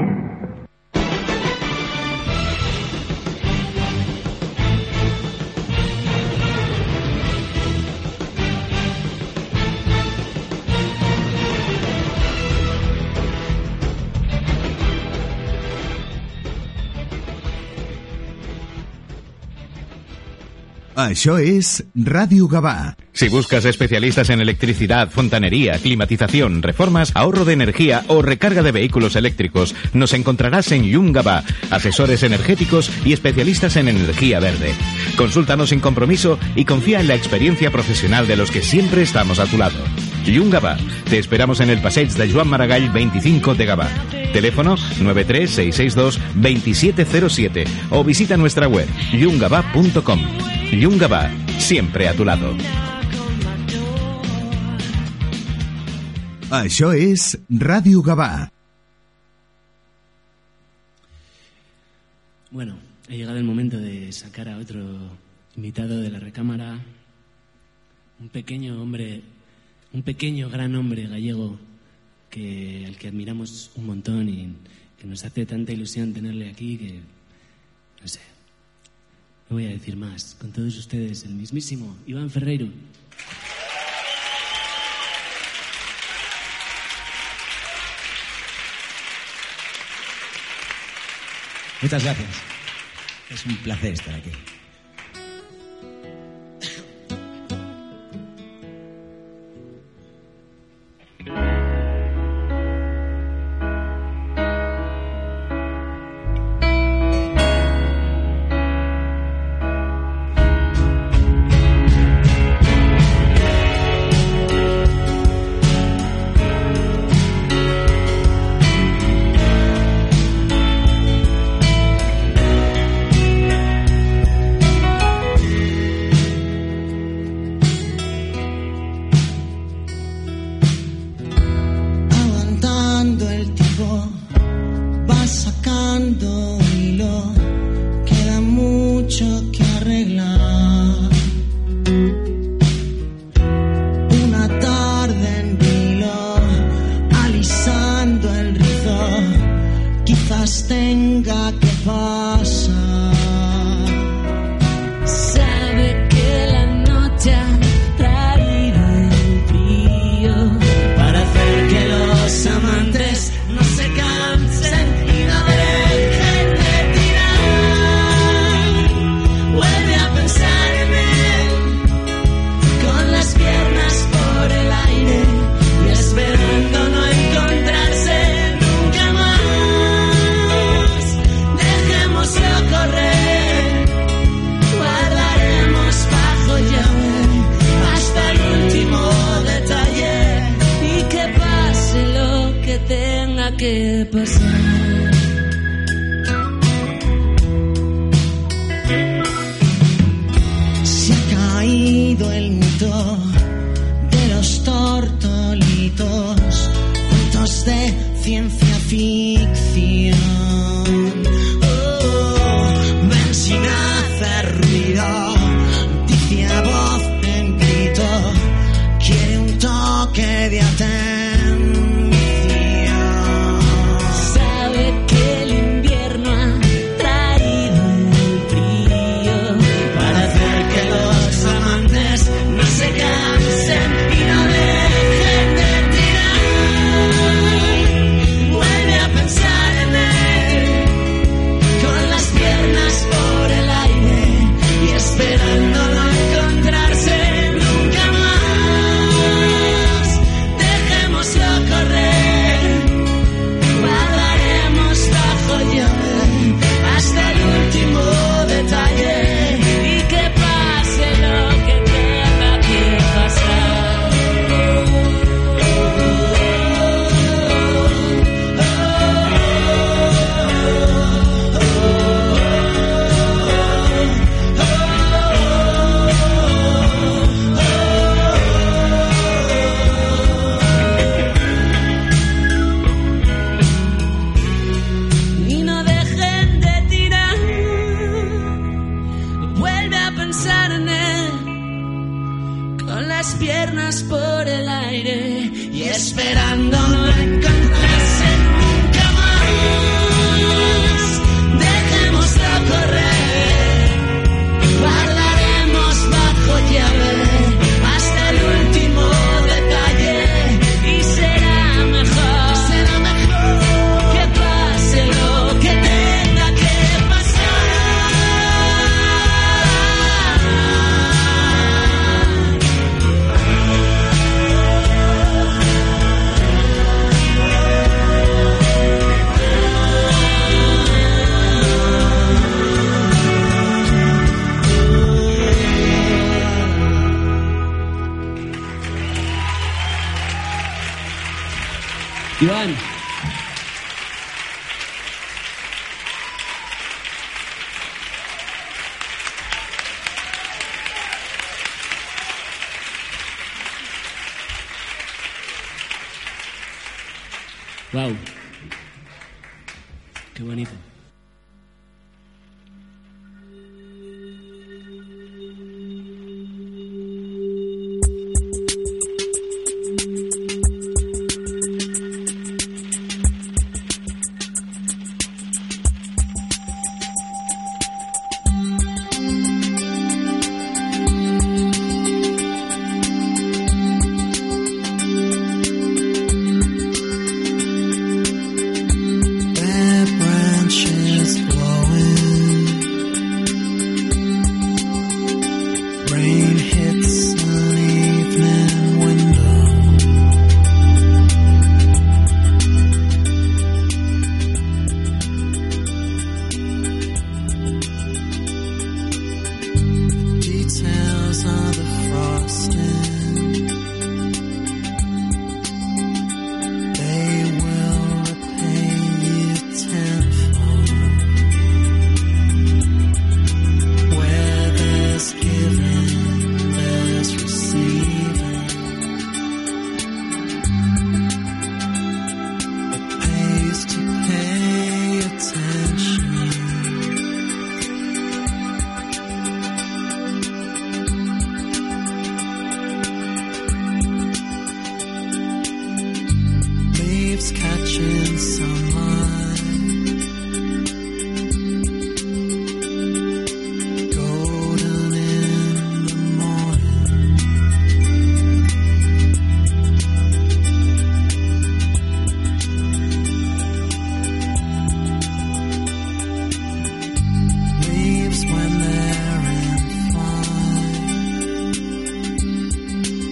Això es Radio Gabá. Si buscas especialistas en electricidad, fontanería, climatización, reformas, ahorro de energía o recarga de vehículos eléctricos, nos encontrarás en Yungaba, asesores energéticos y especialistas en energía verde. Consúltanos sin compromiso y confía en la experiencia profesional de los que siempre estamos a tu lado. Yungaba, te esperamos en el Passeig de Joan Maragall 25 de Gabá. Teléfono 93662-2707 o visita nuestra web yungaba.com. Yungaba, siempre a tu lado. Això es Radio Gabá. Bueno, ha llegado el momento de sacar a otro invitado de la recámara, un pequeño hombre, un pequeño gran hombre gallego que, al que admiramos un montón y que nos hace tanta ilusión tenerle aquí que, no sé, no voy a decir más. Con todos ustedes, el mismísimo Iván Ferreiro. Muchas gracias. Es un placer estar aquí.